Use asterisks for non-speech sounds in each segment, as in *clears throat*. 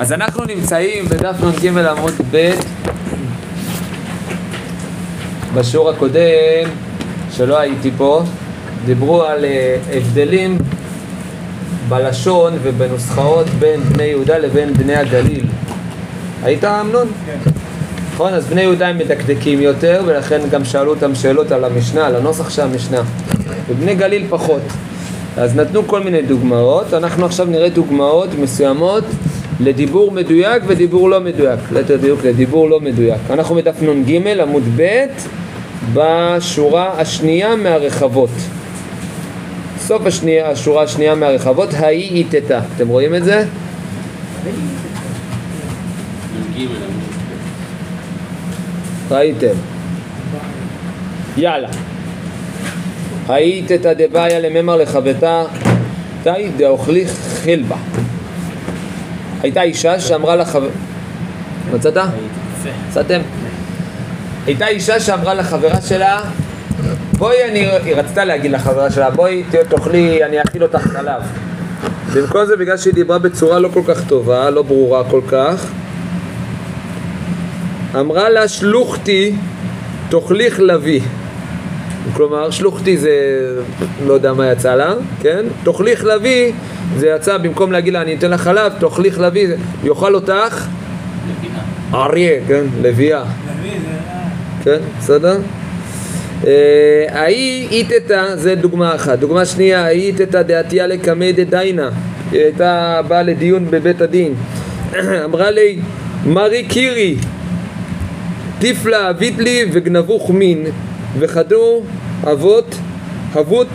אז אנחנו נמצאים בדף נ"ג עמוד ב' בשיעור הקודם, שלא הייתי פה, דיברו על אה, הבדלים בלשון ובנוסחאות בין בני יהודה לבין בני הגליל. היית אמנון? כן. נכון? אז בני יהודה הם מדקדקים יותר, ולכן גם שאלו אותם שאלות על המשנה, על הנוסח של המשנה. ובני גליל פחות. אז נתנו כל מיני דוגמאות, אנחנו עכשיו נראה דוגמאות מסוימות לדיבור מדויק ודיבור לא מדויק, ליתר דיוק לדיבור לא מדויק. אנחנו בדף נ"ג עמוד ב' בשורה השנייה מהרחבות. סוף השנייה, השורה השנייה מהרחבות, ההיא איתתה. אתם רואים את זה? ראיתם. יאללה. היית את הדבעיה לממר לחבטה, תאי דאוכלי חלבה. הייתה אישה שאמרה לחבר... מצאת? מצאתם? הייתה אישה שאמרה לחברה שלה, בואי, אני... היא רצתה להגיד לחברה שלה, בואי תאכלי, אני אאכיל אותך חלב. במקום זה, בגלל שהיא דיברה בצורה לא כל כך טובה, לא ברורה כל כך, אמרה לה שלוחתי תאכליך לביא. כלומר, שלוחתי זה, לא יודע מה יצא לה, כן? תאכליך לביא זה יצא, במקום להגיד לה אני אתן לך חלב, תאכליך לביא, יאכל אותך אריה, כן? לביאה. כן, בסדר? ההיא איתתה, זה דוגמה אחת. דוגמה שנייה, ההיא איתתה דעתיה לקמא דדיינה. היא הייתה באה לדיון בבית הדין. *clears throat* אמרה לי, מרי קירי, טיפלה אבית לי וגנבו חמין וחדו אבות אבות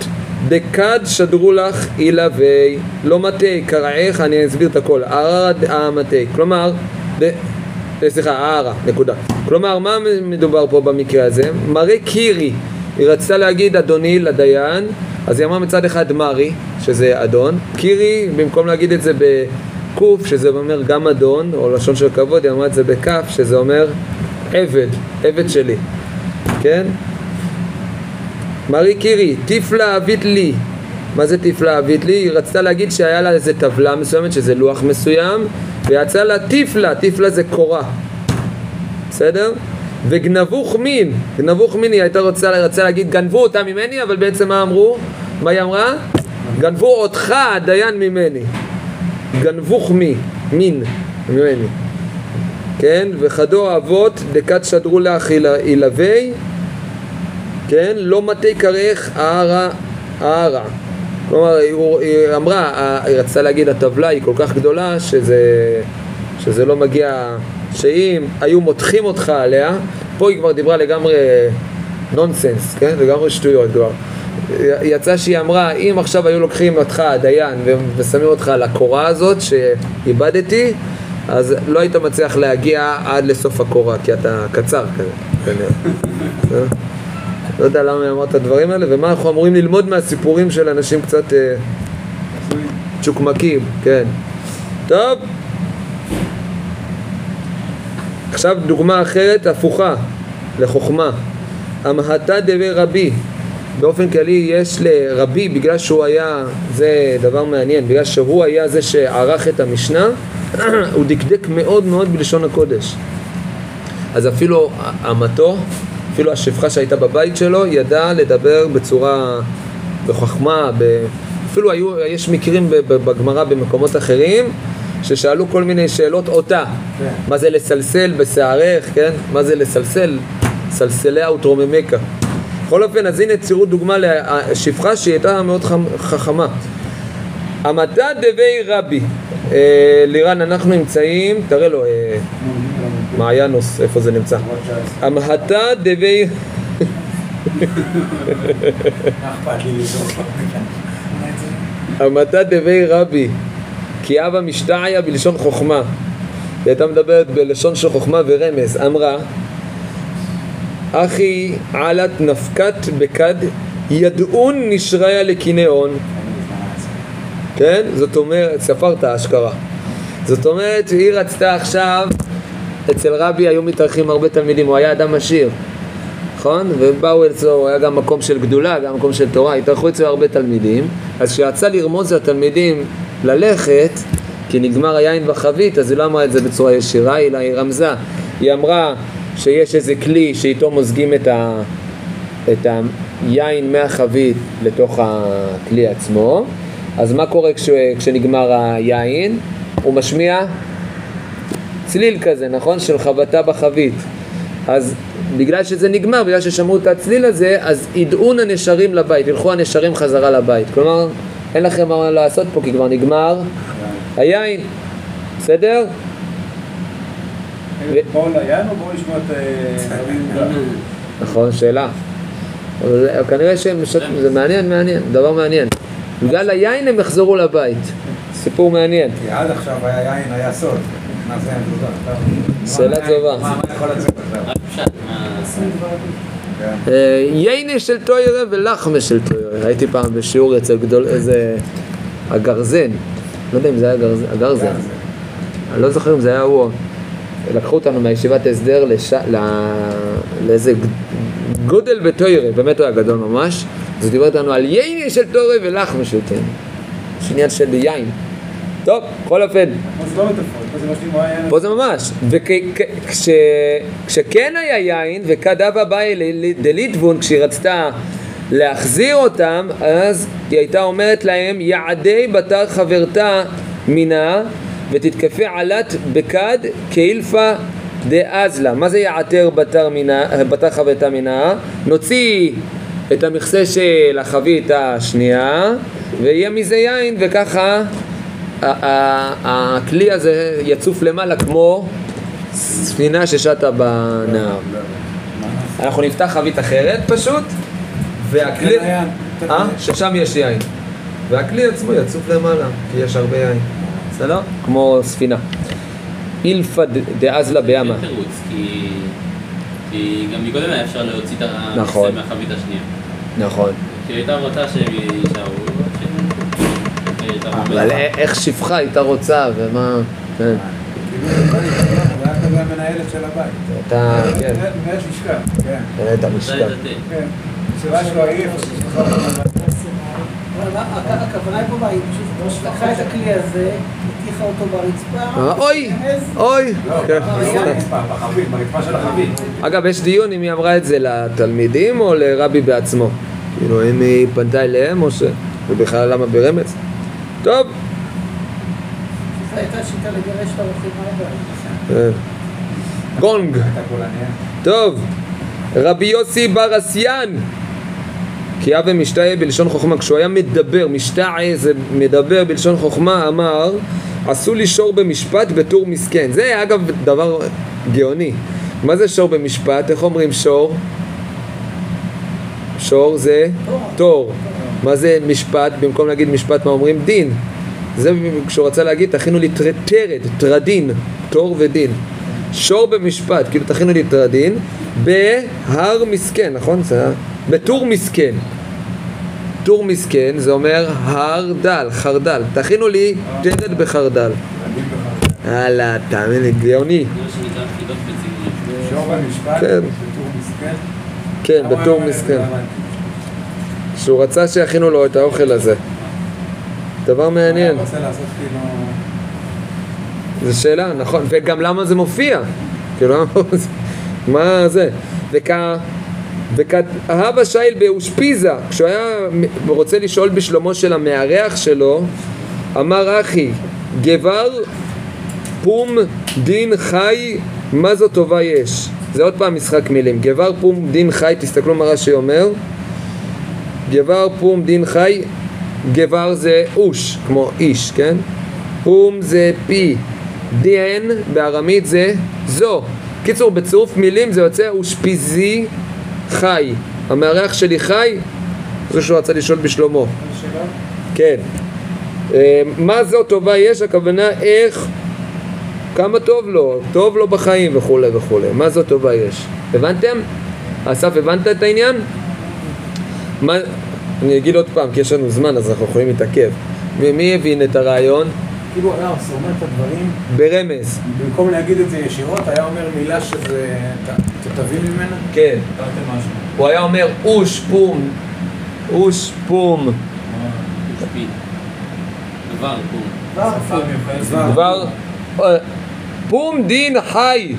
דקד שדרו לך אילה וי לא מטה קרעך אני אסביר את הכל. ערא המטה כלומר ד... סליחה ערא נקודה. כלומר מה מדובר פה במקרה הזה? מראה קירי. היא רצתה להגיד אדוני לדיין אז היא אמרה מצד אחד מרי שזה אדון. קירי במקום להגיד את זה בקוף שזה אומר גם אדון או לשון של כבוד היא אמרה את זה בכף שזה אומר עבד, עבד שלי, כן? מרי קירי, טיפלה אבית לי. מה זה טיפלה אבית לי? היא רצתה להגיד שהיה לה איזה טבלה מסוימת, שזה לוח מסוים, ויצא לה טיפלה, טיפלה זה קורה. בסדר? וגנבו חמין, גנבו חמין היא הייתה רוצה, רצה להגיד גנבו אותה ממני, אבל בעצם מה אמרו? מה היא אמרה? גנבו אותך הדיין ממני. גנבו חמי, מין, ממני. כן? וחדו אבות דקת שדרו לך ילווה, כן? לא מטה קרך הערה הערה. כלומר, היא אמרה, היא רצתה להגיד, הטבלה היא כל כך גדולה שזה, שזה לא מגיע, שאם היו מותחים אותך עליה, פה היא כבר דיברה לגמרי נונסנס, כן? לגמרי שטויות כבר. יצא שהיא אמרה, אם עכשיו היו לוקחים אותך, הדיין, ושמים אותך על הקורה הזאת שאיבדתי, אז לא היית מצליח להגיע עד לסוף הקורה, כי אתה קצר כזה? *laughs* לא יודע למה אמרת את הדברים האלה, ומה אנחנו אמורים ללמוד מהסיפורים של אנשים קצת אה, צ'וקמקים, כן. טוב. עכשיו דוגמה אחרת, הפוכה, לחוכמה. המהתה דבי רבי. באופן כללי יש לרבי, בגלל שהוא היה, זה דבר מעניין, בגלל שהוא היה זה שערך את המשנה, *clears throat* הוא דקדק מאוד מאוד בלשון הקודש. אז אפילו אמתו, אפילו השפחה שהייתה בבית שלו, ידע לדבר בצורה, בחוכמה, ב... אפילו היו, יש מקרים בגמרא במקומות אחרים, ששאלו כל מיני שאלות אותה. כן. מה זה לסלסל בשערך, כן? מה זה לסלסל? סלסליה וטרוממקה. בכל אופן, אז הנה תראו דוגמה לשפחה שהיא הייתה מאוד חכמה. המדע דבי רבי. אה, לירן, אנחנו נמצאים, תראה לו, אה, מעיינוס, איפה זה נמצא? המהתה דבי... *laughs* המתה דבי רבי, כי אבא משתעיה בלשון חוכמה. היא הייתה מדברת בלשון של חוכמה ורמז, אמרה אחי עלת נפקת בכד ידעון נשריה לקינאון כן? זאת אומרת, ספרת אשכרה. זאת אומרת, היא רצתה עכשיו, אצל רבי היו מתארחים הרבה תלמידים, הוא היה אדם עשיר, נכון? ובאו אצלו, הוא היה גם מקום של גדולה, גם מקום של תורה, התארחו אצלו הרבה תלמידים, אז כשיצא לרמוז לתלמידים ללכת, כי נגמר היין בחבית, אז היא לא אמרה את זה בצורה ישירה, אלא היא רמזה. היא אמרה שיש איזה כלי שאיתו מוזגים את, ה, את היין מהחבית לתוך הכלי עצמו. אז מה קורה כש, כשנגמר היין? הוא משמיע צליל כזה, נכון? של חבטה בחבית. אז בגלל שזה נגמר, בגלל ששמעו את הצליל הזה, אז ידעון הנשרים לבית, ילכו הנשרים חזרה לבית. כלומר, אין לכם מה לעשות פה כי כבר נגמר היין, בסדר? אה, יהודה? *laughs* נכון, שאלה. אבל כנראה שהם, זה מעניין, מעניין, דבר מעניין. בגלל היין הם יחזרו לבית. סיפור מעניין. כי עד עכשיו היה יין, היה סוד. מה זה הנקודה? שאלה טובה. כן. אה, ייני של טוירה ולחמה של טוירה. הייתי פעם בשיעור אצל גדול, איזה... הגרזן. לא יודע אם זה היה הגרזן. הגרזן. אני לא זוכר אם זה היה הוא. לקחו אותנו מהישיבת הסדר. לאיזה גודל בטוירה, באמת הוא היה גדול ממש. הוא דיבר איתנו על ייני של טוירה ולחמה של טוירה. יש עניין של יין. טוב, בכל אופן. פה זה לא פה זה יין. זה ממש. וכשכן היה יין, וכדבה באי דליטבון, כשהיא רצתה להחזיר אותם, אז היא הייתה אומרת להם, יעדי בתר חברתה מינה, ותתקפה עלת בכד כאילפה דאזלה. מה זה יעתר בתר, מינה, בתר חברתה מינה? נוציא את המכסה של החבית השנייה, ויהיה מזה יין, וככה הכלי הזה יצוף למעלה כמו ספינה ששטה בנהר. אנחנו נפתח חבית אחרת פשוט, והכלי... אה? ששם יש יין. והכלי עצמו יצוף למעלה, כי יש הרבה יין. בסדר? כמו ספינה. אילפא דאזלה בימה. זה תירוץ, כי... כי גם מקודם היה אפשר להוציא את נכון. מהחבית השנייה. נכון. כי הייתה רוצה שהם יישארו, הייתה אבל איך שפחה הייתה רוצה, ומה... כן. כאילו, זה היה כזה המנהלת של הבית. אתה... כן. ויש לשכה, כן. את התה. כן. הסיבה שלו הכ- הכוונה פה, היא פשוט לקחה את הכלי הזה, הטיחה אותו ברצפה. אוי! אוי! לא, כן. לא החבית. אגב, יש דיון אם היא אמרה את זה לתלמידים או לרבי בעצמו. כאילו, אם היא פנתה אליהם או ש... ובכלל למה ברמז? טוב. זו הייתה שיטה לגרש את האורחים מהבית. כן. גונג. טוב. רבי יוסי בר אסיאן. כי אבי משתאה בלשון חוכמה, כשהוא היה מדבר, משתאה זה מדבר בלשון חוכמה, אמר עשו לי שור במשפט בתור מסכן. זה אגב דבר גאוני. מה זה שור במשפט? איך אומרים שור? שור זה תור. מה זה משפט? במקום להגיד משפט מה אומרים? דין. זה כשהוא רצה להגיד תכינו לי טר- תרד, טרדין, תור ודין. שור במשפט, כאילו תכינו לי טרדין, בהר מסכן, נכון? זה היה- בטור מסכן. טור מסכן זה אומר הר דל, חרדל. תכינו לי תרד בחרדל. הלאה, תאמין לי, גאוני. במשפט, כן. בטור מסכן. כן, בטור מסכן. למה- שהוא רצה שיכינו לו את האוכל הזה. דבר מעניין. כאילו... זו שאלה, נכון, וגם למה זה מופיע? כאילו, *laughs* מה זה? וכה... וכהבא שייל באושפיזה, כשהוא היה רוצה לשאול בשלומו של המארח שלו, אמר אחי, גבר פום דין חי, מה זו טובה יש? זה עוד פעם משחק מילים. גבר פום דין חי, תסתכלו מה רש"י אומר. גבר פום דין חי, גבר זה אוש, כמו איש, כן? פום זה פי, דין בארמית זה זו. קיצור, בצירוף מילים זה יוצא אושפיזי חי. המארח שלי חי? זה שהוא רצה לשאול בשלומו. כן. אה, מה זו טובה יש? הכוונה איך, כמה טוב לו, טוב לו בחיים וכולי וכולי. מה זו טובה יש? הבנתם? אסף, הבנת את העניין? מה, אני אגיד עוד פעם, כי יש לנו זמן אז אנחנו יכולים להתעכב. מי הבין את הרעיון? כאילו היה עושה, אומר את הדברים, ברמז. במקום להגיד את זה ישירות, היה אומר מילה שזה... ת- ת- תבין ממנה? כן. הוא היה אומר אוש פום, אוש פום. שפיל. דבר, פום. אה, פום דין חי.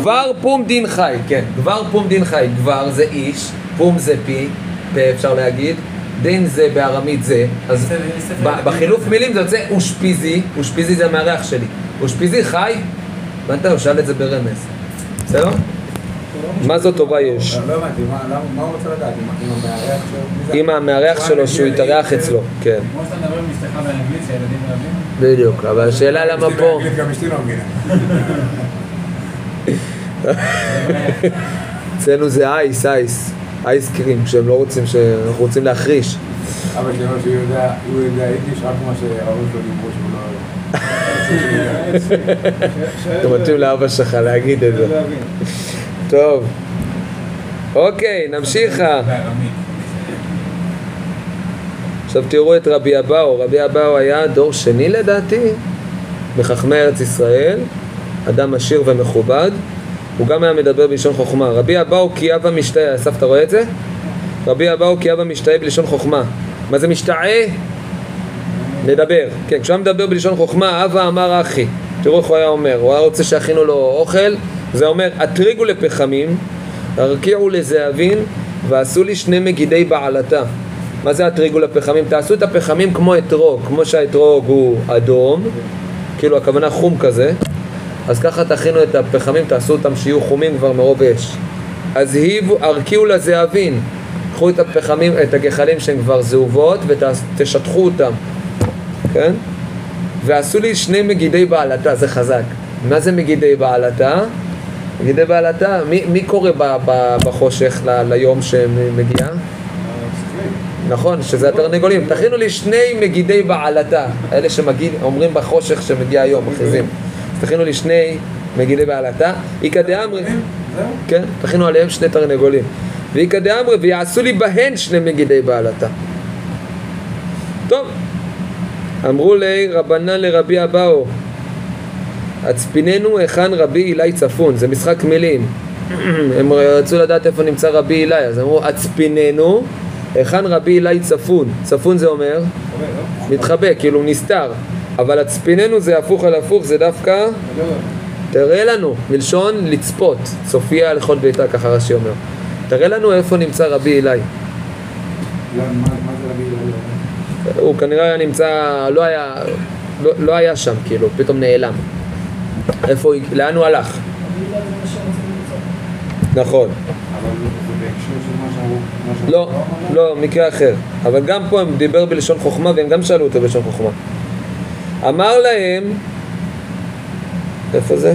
גבר פום דין חי, כן, גבר פום דין חי, גבר זה איש, פום זה פי, פה אפשר להגיד, דין זה בארמית זה, אז בחילוף. מילים זה יוצא אושפיזי, אושפיזי זה המארח שלי, אושפיזי חי, הבנת? הוא שאל את זה ברמז, בסדר? מה זו טובה יש? לא הבנתי, מה- הוא רוצה לדעת? עם- המארח שלו? שלו שהוא יתארח אצלו, כן, כמו שאתה מדבר עם אשתך באנגלית, שהילדים אוהבים. בדיוק, אבל השאלה למה אשתי פה, באנגלית, גם אשתי לא מבינה. אצלנו זה אייס, אייס, אייס קרים, שהם לא רוצים, שאנחנו רוצים להחריש. אבא אומר שהוא יודע, הוא יודע יידיש רק מה שההורים שלו דיברו שהוא לא... אתה מתאים לאבא שלך להגיד את זה. טוב. אוקיי, נמשיך. עכשיו תראו את רבי אבאו. רבי אבאו היה דור שני לדעתי מחכמי ארץ ישראל, אדם עשיר ומכובד. הוא גם היה מדבר בלשון חוכמה. רבי אבאו כי אבא משתאה, אסף אתה רואה את זה? רבי אבאו כי אבא משתאה בלשון חוכמה. מה זה משתאה? לדבר. כן, כשהוא היה מדבר בלשון חוכמה, אבא אמר אחי. תראו איך הוא היה אומר, הוא היה רוצה שיכינו לו אוכל, זה אומר, אתריגו לפחמים, הרקיעו לזהבין, ועשו לי שני מגידי בעלתה. מה זה אתריגו לפחמים? תעשו את הפחמים כמו אתרוג, כמו שהאתרוג הוא אדום, כאילו הכוונה חום כזה, אז ככה תכינו את הפחמים, תעשו אותם שיהיו חומים כבר מרוב אש. אז היבו, הרקיעו לזהבין, קחו את הפחמים, את הגחלים שהן כבר זהובות ותשטחו אותם, כן? ועשו לי שני מגידי בעלתה, זה חזק. מה זה מגידי בעלתה? מגידי בעלתה, מי, מי קורא ב, ב, בחושך ל, ליום שמגיע? נכון, שזה התרנגולים. תכינו לי שני מגידי בעלתה, אלה שאומרים בחושך שמגיע היום, מכריזים. אז תכינו לי שני מגידי בעלתה. איכא דאמרי? כן, תכינו עליהם שני תרנגולים. ואיכא דאמרי, ויעשו לי בהן שני מגידי בעלתה. טוב, אמרו לי רבנן לרבי אבאו, הצפיננו היכן רבי אילי צפון, זה משחק מילים. *clears throat* הם רצו לדעת איפה נמצא רבי אילי, אז אמרו הצפיננו היכן רבי אילי צפון. צפון זה אומר מתחבא, כאילו נסתר. אבל הצפיננו זה הפוך על הפוך, זה דווקא תראה לנו, מלשון לצפות, צופיה לכל ביתה, ככה רש"י אומר. תראה לנו איפה נמצא רבי אילי. לא, מה מה זה רבי אליהו? הוא כנראה היה נמצא, לא היה, לא, לא היה שם, כאילו, פתאום נעלם. איפה, הוא- לאן הוא הלך? נכון. לא, לא, מקרה אחר. אבל גם פה הם דיבר בלשון חוכמה והם גם שאלו אותו בלשון חוכמה. אמר להם, איפה זה?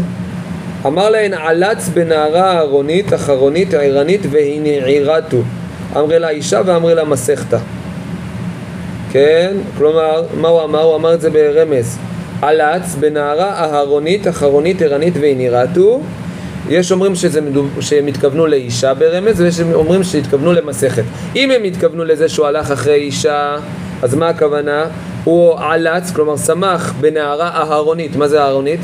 אמר להן עלץ בנערה אהרונית, אחרונית, עירנית, והנעירתו. אמרי לה אישה ואמרי לה מסכתא. כן? כלומר, מה הוא אמר? הוא אמר את זה ברמז. עלץ בנערה אהרונית, אחרונית, ערנית והנעירתו. יש אומרים שזה. שהם התכוונו לאישה ברמז, ויש אומרים שהתכוונו למסכת. אם הם התכוונו לזה שהוא הלך אחרי אישה, אז מה הכוונה? הוא עלץ, כלומר שמח בנערה אהרונית. מה זה אהרונית?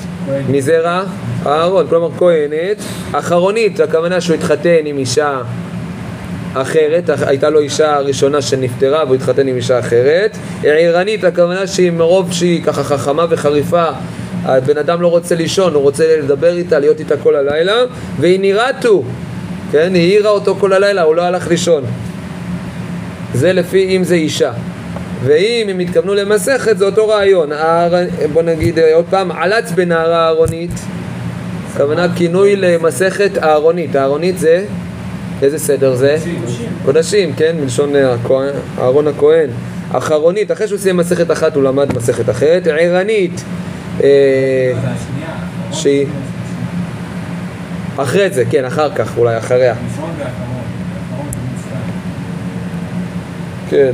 מזרע אהרון, כלומר כהנת. אחרונית, הכוונה שהוא התחתן עם אישה אחרת, הייתה לו אישה ראשונה שנפטרה והוא התחתן עם אישה אחרת. עירנית, הכוונה שהיא מרוב שהיא ככה חכמה וחריפה, הבן אדם לא רוצה לישון, הוא רוצה לדבר איתה, להיות איתה כל הלילה, והיא נראתו, כן, היא העירה אותו כל הלילה, הוא לא הלך לישון. זה לפי אם זה אישה. ואם הם התכוונו למסכת, זה אותו רעיון. בוא נגיד אה, עוד פעם, עלץ בנערה אהרונית, הכוונה כינוי למסכת אהרונית. אהרונית זה, איזה סדר זה? קודשים, כן? מלשון אה, אהרון הכהן. אחרונית, אחרי שהוא סיים מסכת אחת הוא למד מסכת אחרת. ערנית, אה. שהיא- אחרי זה, כן, אחר כך, אולי אחריה. כן.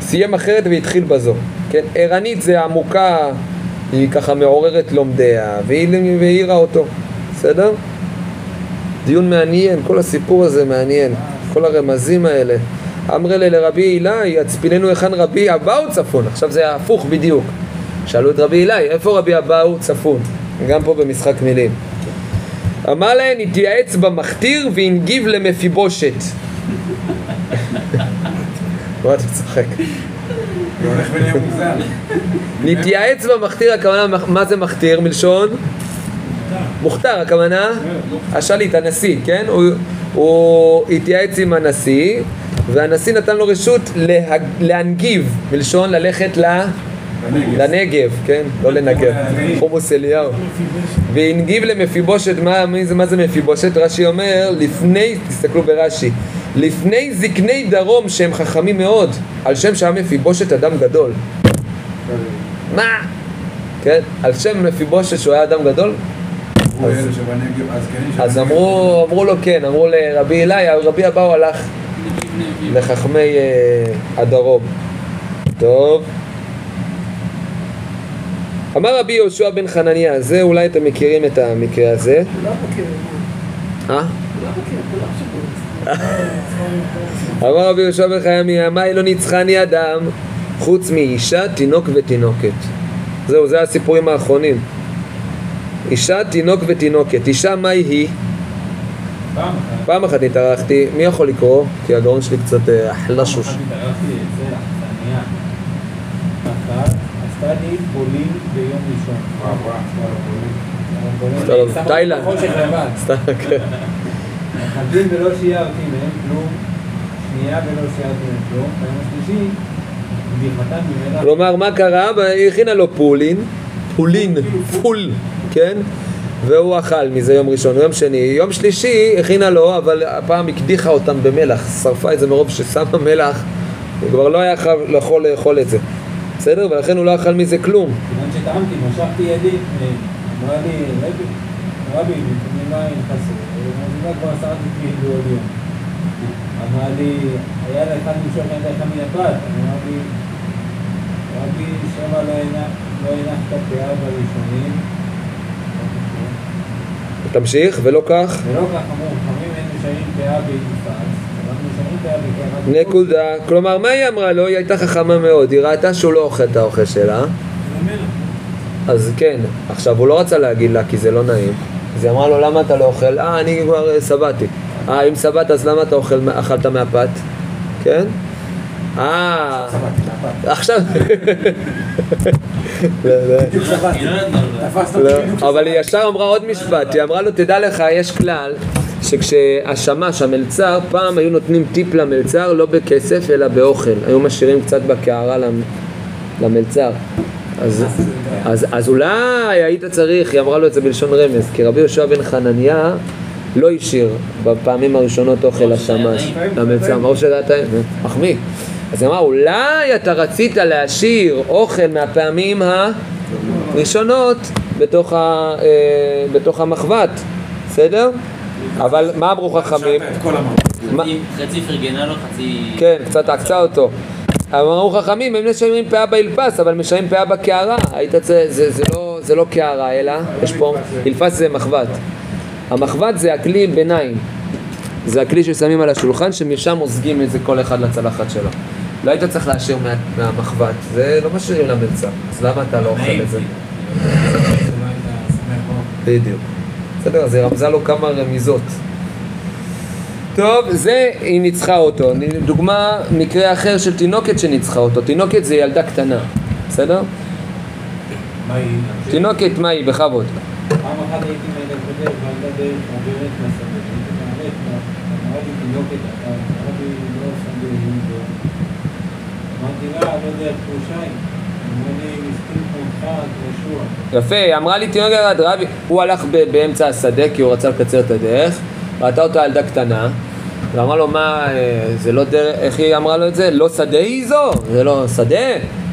סיים אחרת והתחיל בזו. כן, ערנית זה עמוקה, היא ככה מעוררת לומדיה, והיא והעירה אותו. בסדר? דיון מעניין, כל הסיפור הזה מעניין, כל הרמזים האלה. אמרי לי לרבי אילי, הצפיננו היכן רבי אבאו צפון. עכשיו זה הפוך בדיוק. שאלו את רבי אילי, איפה רבי אבאו צפון? גם פה במשחק מילים. אמר להן, התייעץ במכתיר והנגיב למפיבושת. *laughs* מה אתה צוחק? להתייעץ במכתיר, הכוונה, מה זה מכתיר מלשון? מוכתר, הכוונה? השליט, הנשיא, כן? הוא, הוא התייעץ עם הנשיא, והנשיא נתן לו רשות להג, להנגיב, מלשון ללכת ל... לנגב, כן? לא לנגב, חומוס אליהו. והנגיב למפיבושת, מה, מה זה מפיבושת? רש"י אומר, לפני, תסתכלו ברש"י, לפני זקני דרום שהם חכמים מאוד, על שם שהיה מפיבושת אדם גדול. מה? כן, על שם מפיבושת שהוא היה אדם גדול? אמרו אלה שבנגב, הזקנים אז שבנגב. אמרו, אמרו לו כן, אמרו לרבי אלי, רבי אבאו הלך. לחכמי אה, הדרום. טוב. אמר רבי יהושע בן חנניה, זה אולי אתם מכירים את המקרה הזה. כולם מכירים, מה? אה? שמעו. אמר רבי יהושע בן חנניה, מאי לא ניצחני אדם חוץ מאישה, תינוק ותינוקת. זהו, זה הסיפורים האחרונים. אישה, תינוק ותינוקת. אישה, מהי היא? פעם אחת. פעם אחת התארחתי, מי יכול לקרוא? כי הגרון שלי קצת אה, חלשוש. פעם אחת התארחתי אצל האכסניה. אחת עשתה לי פולין ביום ראשון. תאילנד. סתם, כן. ולא שיערתי מהם כלום, שנייה ולא שיערתי מהם כלום, ביום השלישי. כלומר, מה קרה? היא הכינה לו פולין, פולין, פול, כן? והוא אכל מזה יום ראשון, יום שני. יום שלישי הכינה לו, אבל הפעם הקדיחה אותם במלח, שרפה את זה מרוב ששמה מלח, הוא כבר לא היה יכול יכול לאכול את זה. בסדר? ולכן הוא לא אכל מזה כלום. כיוון שטעמתי, משכתי ידי, אמרה לי, רבי, רבי, נתונים מים חסר, המזימה כבר עשרה תקליט בעוד. אמר לי, היה לאחד למשוך ידיך מן הפת, אמר לי, רבי, שמא לא הנה- לא הנחת פאה בראשונים, תמשיך, ולא כך. ולא כך אמרו, חכמים אין משאירים פאה בקערת. נקודה. כלומר, מה היא אמרה לו? היא הייתה חכמה מאוד. היא ראתה שהוא לא אוכל את האוכל שלה. אז כן, עכשיו הוא לא רצה להגיד לה כי זה לא נעים. אז היא אמרה לו, למה אתה לא אוכל? אה, אני כבר אה, שבעתי. אה, אם שבעת אז למה אתה אוכל, אכלת מהפת? כן? אה. עכשיו... לא, לא. לא אבל היא ישר אמרה עוד משפט, היא אמרה לו, תדע לך, יש כלל שכשהשמש, המלצר, פעם היו נותנים טיפ למלצר לא בכסף אלא באוכל, היו משאירים קצת בקערה למ- למלצר. אז, אז, אז אולי היית צריך, היא אמרה לו את זה בלשון רמז, כי רבי יהושע בן חנניה לא השאיר בפעמים הראשונות אוכל טעים. למלצר, או שזה היה טעים, מחמיא. אז היא אמרה, אולי אתה רצית להשאיר אוכל מהפעמים הראשונות בתוך, ה, אה, בתוך המחבת, בסדר? אבל מה אמרו חכמים? חצי- פרגנה לו, חצי... כן, קצת עקצה אותו. אמרו חכמים, הם משלמים פאה באלפס, אבל משלמים פאה בקערה. היית צריך, זה, זה, לא, זה לא קערה, אלא, יש פה, אלפס זה מחבת. המחבת זה הכלי ביניים. זה הכלי ששמים על השולחן, שמשם מוזגים את זה כל אחד לצלחת שלו. לא היית צריך להשאיר מה, מהמחבת, זה לא משאירים למלצר. אז למה אתה לא אוכל את זה? בדיוק. בסדר, אז היא רמזה לו כמה רמיזות. טוב, זה, היא ניצחה אותו. דוגמה, מקרה אחר של תינוקת שניצחה אותו. תינוקת זה ילדה קטנה, בסדר? מה היא? תינוקת, מה היא? בכבוד. פעם אחת הייתי מלך בדרך, ועלתה דרך עוברת לשדה, הייתי מהלך, אמרה לי תינוקת, אמרה לי לא שדה, יפה, היא אמרה לי תינוקת ירד רבי, הוא הלך באמצע השדה כי הוא רצה לקצר את הדרך, ראתה אותה ילדה קטנה, ואמרה לו מה, אה, זה לא דרך, איך היא אמרה לו את זה? לא שדה היא זו? זה לא שדה?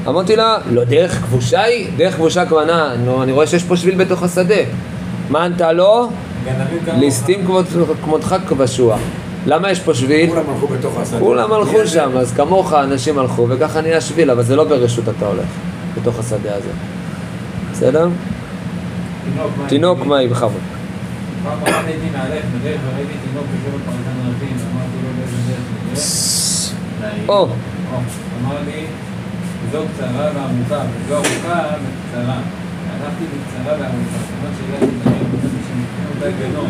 אמרתי לה, לא דרך כבושה היא? דרך כבושה הכוונה, נו, אני רואה שיש פה שביל בתוך השדה. מה ענתה לו? ליסטים כמות- כמותך כבשוע. למה יש פה שביל? כולם הלכו בתוך השדה. כולם הלכו שם, אז כמוך אנשים הלכו, וככה נהיה שביל, אבל זה לא ברשות אתה הולך, בתוך השדה הזה. בסדר? תינוק, מה? היא בכבוד? פעם אחת הייתי מהלך בדרך וראיתי תינוק יושב על פרזן רבים, אמרתי לו באיזה דרך. או, אמר לי, זו קצרה ועמוקה, וזו ארוכה וקצרה. הלכתי בקצרה ועמוקה, כמובן שהגעתי לדבר, שמקרים אותה גדול.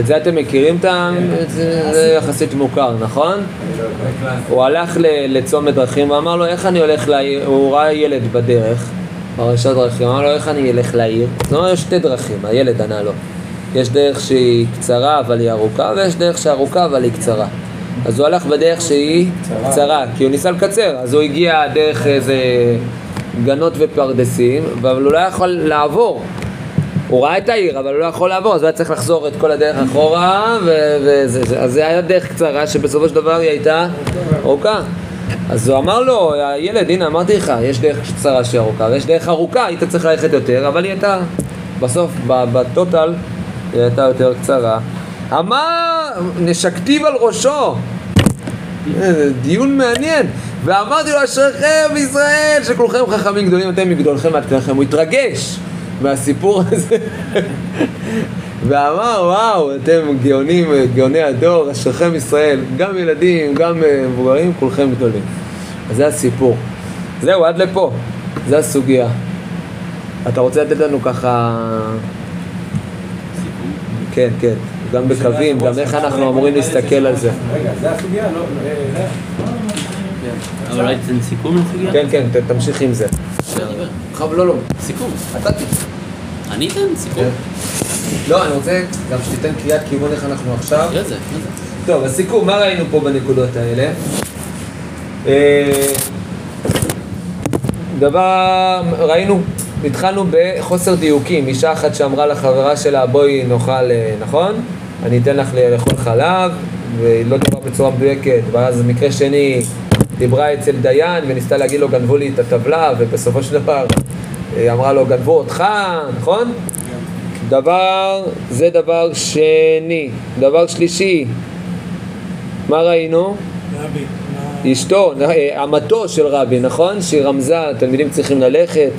את זה אתם מכירים? את ה- את זה יחסית מוכר, נכון? הוא הלך לצומת דרכים ואמר לו, איך אני הולך לעיר? הוא ראה ילד בדרך, פרשת דרכים, אמר לו, איך אני אלך לעיר? אז הוא אמר יש שתי דרכים, הילד ענה לו. יש דרך שהיא קצרה אבל היא ארוכה, ויש דרך שארוכה אבל היא קצרה. אז הוא הלך בדרך שהיא קצרה, כי הוא ניסה לקצר, אז הוא הגיע דרך איזה גנות ופרדסים, אבל הוא לא יכול לעבור. הוא ראה את העיר, אבל הוא לא יכול לעבור, אז הוא היה צריך לחזור את כל הדרך אחורה, וזה, זה- אז זה היה דרך קצרה, שבסופו של דבר היא הייתה ארוכה. אז הוא אמר לו, הילד, הנה אמרתי לך, יש דרך קצרה שהיא ארוכה, ויש דרך ארוכה, היית צריך ללכת יותר, אבל היא הייתה, בסוף, ב- בטוטל, היא הייתה יותר קצרה. אמר, נשקתיו על ראשו. דיון מעניין. ואמרתי לו, אשריכם ישראל, שכולכם חכמים גדולים, אתם מגדולכם ועד כלכם. הוא התרגש מהסיפור הזה. ואמר, וואו, אתם גאונים, גאוני הדור, אשריכם ישראל, גם ילדים, גם אה, מבוגרים, כולכם גדולים. אז זה הסיפור. זהו, עד לפה. זה הסוגיה. אתה רוצה לתת לנו ככה... כן, כן. גם בקווים, גם איך אנחנו אמורים להסתכל על זה. רגע, זה הסוגיה? לא, אה, זה. אבל אולי תיתן סיכום לסוגיה? כן, כן, תמשיך עם זה. חב, לא, לא. סיכום. אתה תיתן. אני אתן סיכום. לא, אני רוצה גם שתיתן קריאת כיוון איך אנחנו עכשיו. אחרי זה. טוב, הסיכום, מה ראינו פה בנקודות האלה? אה, דבר, ראינו, התחלנו בחוסר דיוקים, אישה אחת שאמרה לחברה שלה בואי נאכל, אה, נכון? אני אתן לך לאכול חלב, והיא לא דיברה בצורה מדויקת, ואז מקרה שני, דיברה אצל דיין וניסתה להגיד לו גנבו לי את הטבלה, ובסופו של דבר היא אמרה לו גנבו אותך, נכון? דבר, זה דבר שני. דבר שלישי, מה ראינו? רבי, אשתו, אה, אמתו של רבי, נכון? שהיא רמזה, תלמידים צריכים ללכת.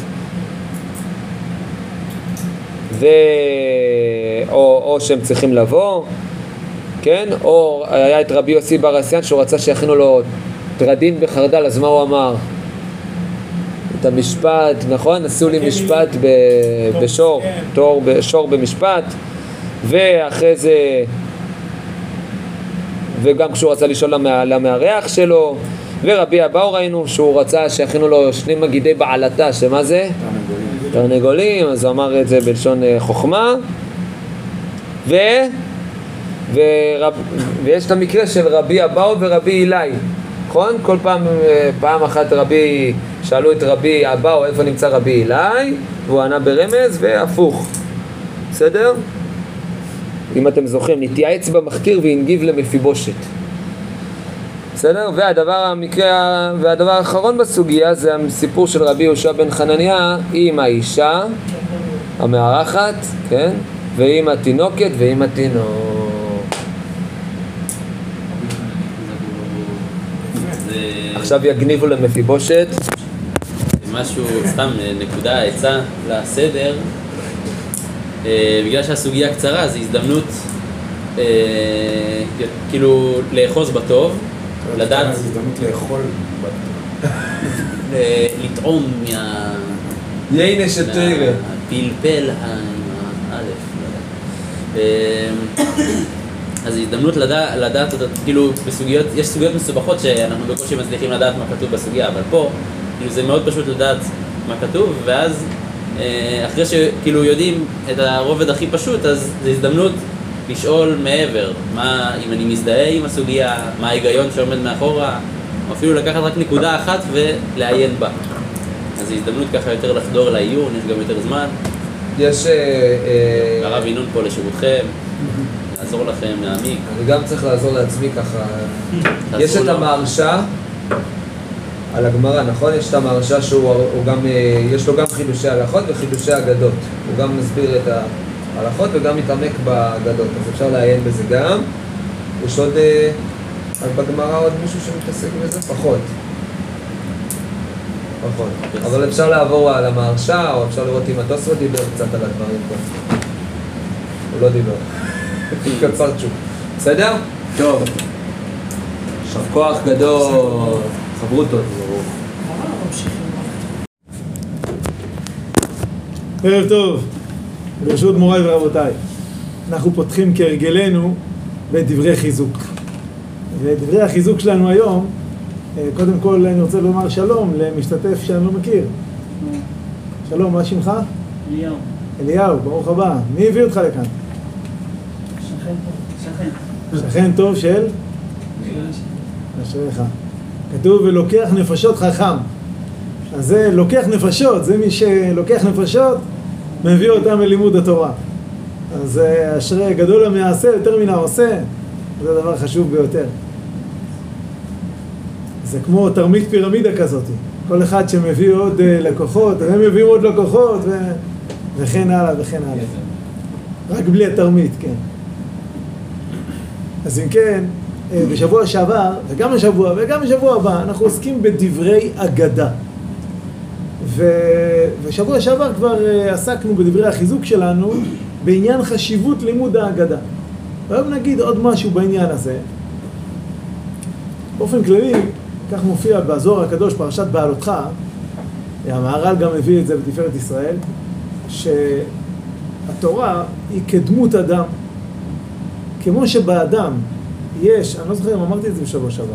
ו... או, או שהם צריכים לבוא, כן? או היה את רבי יוסי בר אסיאן שהוא רצה שיכינו לו טרדין בחרדל, אז מה הוא אמר? את המשפט, נכון? עשו לי משפט ב... בשור, תור, בשור במשפט, ואחרי זה וגם כשהוא רצה לשאול למא- למארח שלו, ורבי אבאו ראינו שהוא רצה שיכינו לו שני מגידי בעלתה, שמה זה? תרנגולים, אז הוא אמר את זה בלשון אה, חוכמה. ו... ורב... ויש את המקרה של רבי אבאו ורבי אילאי, נכון? כל פעם, אה, פעם אחת רבי, שאלו את רבי אבאו איפה נמצא רבי אילאי, והוא ענה ברמז, והפוך. בסדר? אם אתם זוכרים, נתייעץ במחקיר והנגיב למפיבושת. בסדר? והדבר, המקרה, והדבר האחרון בסוגיה זה הסיפור של רבי יהושע בן חנניה עם האישה המארחת, כן? ועם התינוקת ועם התינוק. עכשיו יגניבו למפיבושת. משהו, סתם נקודה, עצה לסדר. אה, בגלל שהסוגיה קצרה, זו הזדמנות אה, כאילו לאחוז בטוב, לדעת, זו הזדמנות לאכול. *laughs* אה, לטעום מה... יינה שטיירה. מהפלפל ה- עם האלף, לא יודע. אה, *coughs* אז הזדמנות לדע- לדעת, אותה, כאילו בסוגיות, יש סוגיות מסובכות שאנחנו בקושי מצליחים לדעת מה כתוב בסוגיה, אבל פה, כאילו זה מאוד פשוט לדעת מה כתוב, ואז אה, אחרי שכאילו יודעים את הרובד הכי פשוט, אז זו הזדמנות לשאול מעבר, מה, אם אני מזדהה עם הסוגיה, מה ההיגיון שעומד מאחורה, או אפילו לקחת רק נקודה אחת ולעיין בה. אז זו הזדמנות ככה יותר לחדור לעיון, יש גם יותר זמן. יש... אה, אה, הרב ינון פה לשירותכם, לעזור לכם, להעמיק. אני גם צריך לעזור לעצמי ככה. יש את לו. המהרש"א על הגמרא, נכון? יש את המהרש"א שהוא הוא גם, אה, יש לו גם חידושי הלכות וחידושי אגדות. הוא גם מסביר את הלכות וגם מתעמק בגדות, אז אפשר לעיין בזה גם. יש עוד, אה, אז בגמרא עוד מישהו שמתעסק בזה? פחות. פחות. אבל אפשר לעבור על המהרשה, או אפשר לראות אם התוספות דיבר קצת על הדברים פה. הוא לא דיבר. *laughs* קצר תשוב. בסדר? טוב. עכשיו כוח גדול. חברותות. לא ערב טוב. ברשות מוריי ורבותיי. אנחנו פותחים כהרגלנו בדברי חיזוק. ודברי החיזוק שלנו היום, אה, קודם כל אני רוצה לומר שלום למשתתף שאני לא מכיר. שלום, מה שמך? אליהו. אליהו, ברוך הבא. מי הביא אותך לכאן? שכן טוב. שכן. שכן טוב של? אשריך. כתוב ולוקח נפשות חכם. אז זה לוקח נפשות, זה מי שלוקח נפשות, מביא אותם ללימוד התורה. אז אה, אשרי גדול המעשה יותר מן העושה, זה דבר חשוב ביותר. זה כמו תרמית פירמידה כזאת, כל אחד שמביא עוד אה, לקוחות, הם מביאים עוד לקוחות ו... וכן הלאה וכן הלאה. רק בלי התרמית, כן. אז אם כן, אה, בשבוע שעבר, וגם השבוע וגם בשבוע הבא, אנחנו עוסקים בדברי אגדה. ו... ושבוע שעבר כבר אה, עסקנו בדברי החיזוק שלנו בעניין חשיבות לימוד האגדה. והיום נגיד עוד משהו בעניין הזה. באופן כללי, כך מופיע בזוהר הקדוש, פרשת בעלותך, המהר"ל גם הביא את זה בתפארת ישראל, שהתורה היא כדמות אדם. כמו שבאדם יש, אני לא זוכר אם אמרתי את זה בשבוע שעבר,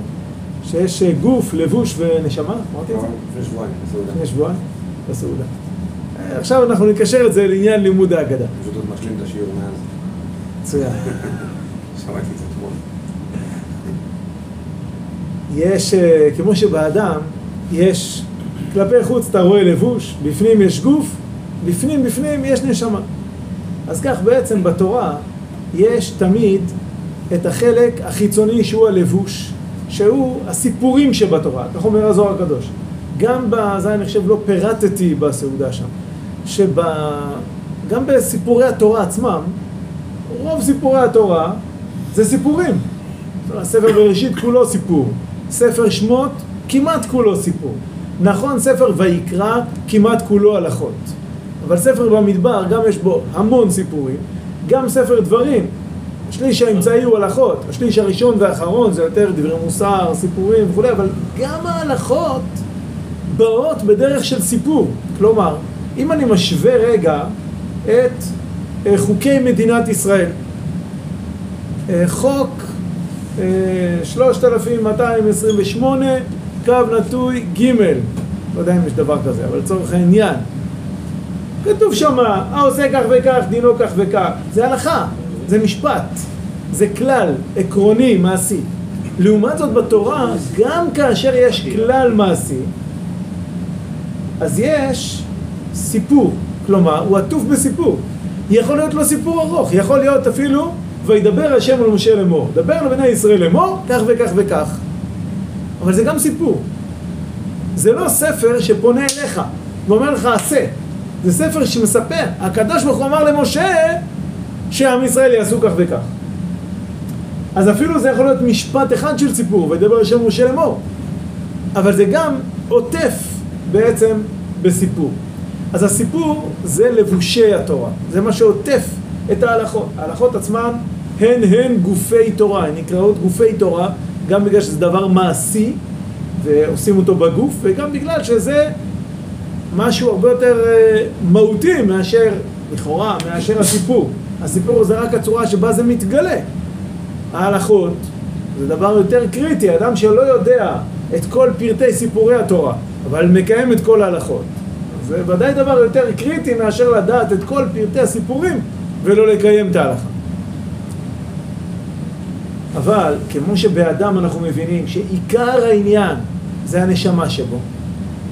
שיש אה, גוף, לבוש ונשמה, אמרתי את זה? לפני שבועיים, בסעודה. לפני שבועיים, בסעודה. אה, עכשיו אנחנו נקשר את זה לעניין לימוד האגדה. פשוט עוד משלים את השיעור מאז. מצוין. *laughs* שמעתי את זה אתמול. יש, אה, כמו שבאדם, יש, כלפי חוץ אתה רואה לבוש, בפנים יש גוף, בפנים בפנים יש נשמה. אז כך בעצם בתורה יש תמיד את החלק החיצוני שהוא הלבוש, שהוא הסיפורים שבתורה, כך אומר הזוהר הקדוש. גם בזה אני חושב לא פירטתי בסעודה שם, שגם בסיפורי התורה עצמם, רוב סיפורי התורה זה סיפורים. ספר בראשית כולו סיפור, ספר שמות כמעט כולו סיפור. נכון, ספר ויקרא כמעט כולו הלכות. אבל ספר במדבר גם יש בו המון סיפורים, גם ספר דברים, השליש האמצעי הוא הלכות, השליש הראשון והאחרון זה יותר דברי מוסר, סיפורים וכולי, אבל גם ההלכות באות בדרך של סיפור. כלומר, אם אני משווה רגע את אה, חוקי מדינת ישראל, אה, חוק אה, 3228, קו נטוי ג', לא יודע אם יש דבר כזה, אבל לצורך העניין, כתוב שמה, העושה כך וכך, דינו כך וכך, זה הלכה, זה משפט, זה כלל עקרוני, מעשי. לעומת זאת בתורה, גם כאשר יש כלל מעשי, אז יש סיפור, כלומר, הוא עטוף בסיפור. יכול להיות לו סיפור ארוך, יכול להיות אפילו, וידבר השם על משה לאמור. דבר לבני ישראל לאמור, כך וכך וכך. אבל זה גם סיפור. זה לא ספר שפונה אליך ואומר לך עשה. זה ספר שמספר. הקדוש ברוך הוא אמר למשה שעם ישראל יעשו כך וכך. אז אפילו זה יכול להיות משפט אחד של סיפור, וידבר השם משה לאמור. אבל זה גם עוטף בעצם בסיפור. אז הסיפור זה לבושי התורה, זה מה שעוטף את ההלכות. ההלכות עצמן הן הן גופי תורה, הן נקראות גופי תורה, גם בגלל שזה דבר מעשי ועושים אותו בגוף, וגם בגלל שזה משהו הרבה יותר אה, מהותי מאשר, לכאורה, מאשר הסיפור. הסיפור זה רק הצורה שבה זה מתגלה. ההלכות זה דבר יותר קריטי, אדם שלא יודע את כל פרטי סיפורי התורה, אבל מקיים את כל ההלכות. זה ודאי דבר יותר קריטי מאשר לדעת את כל פרטי הסיפורים ולא לקיים את ההלכה. אבל כמו שבאדם אנחנו מבינים שעיקר העניין זה הנשמה שבו,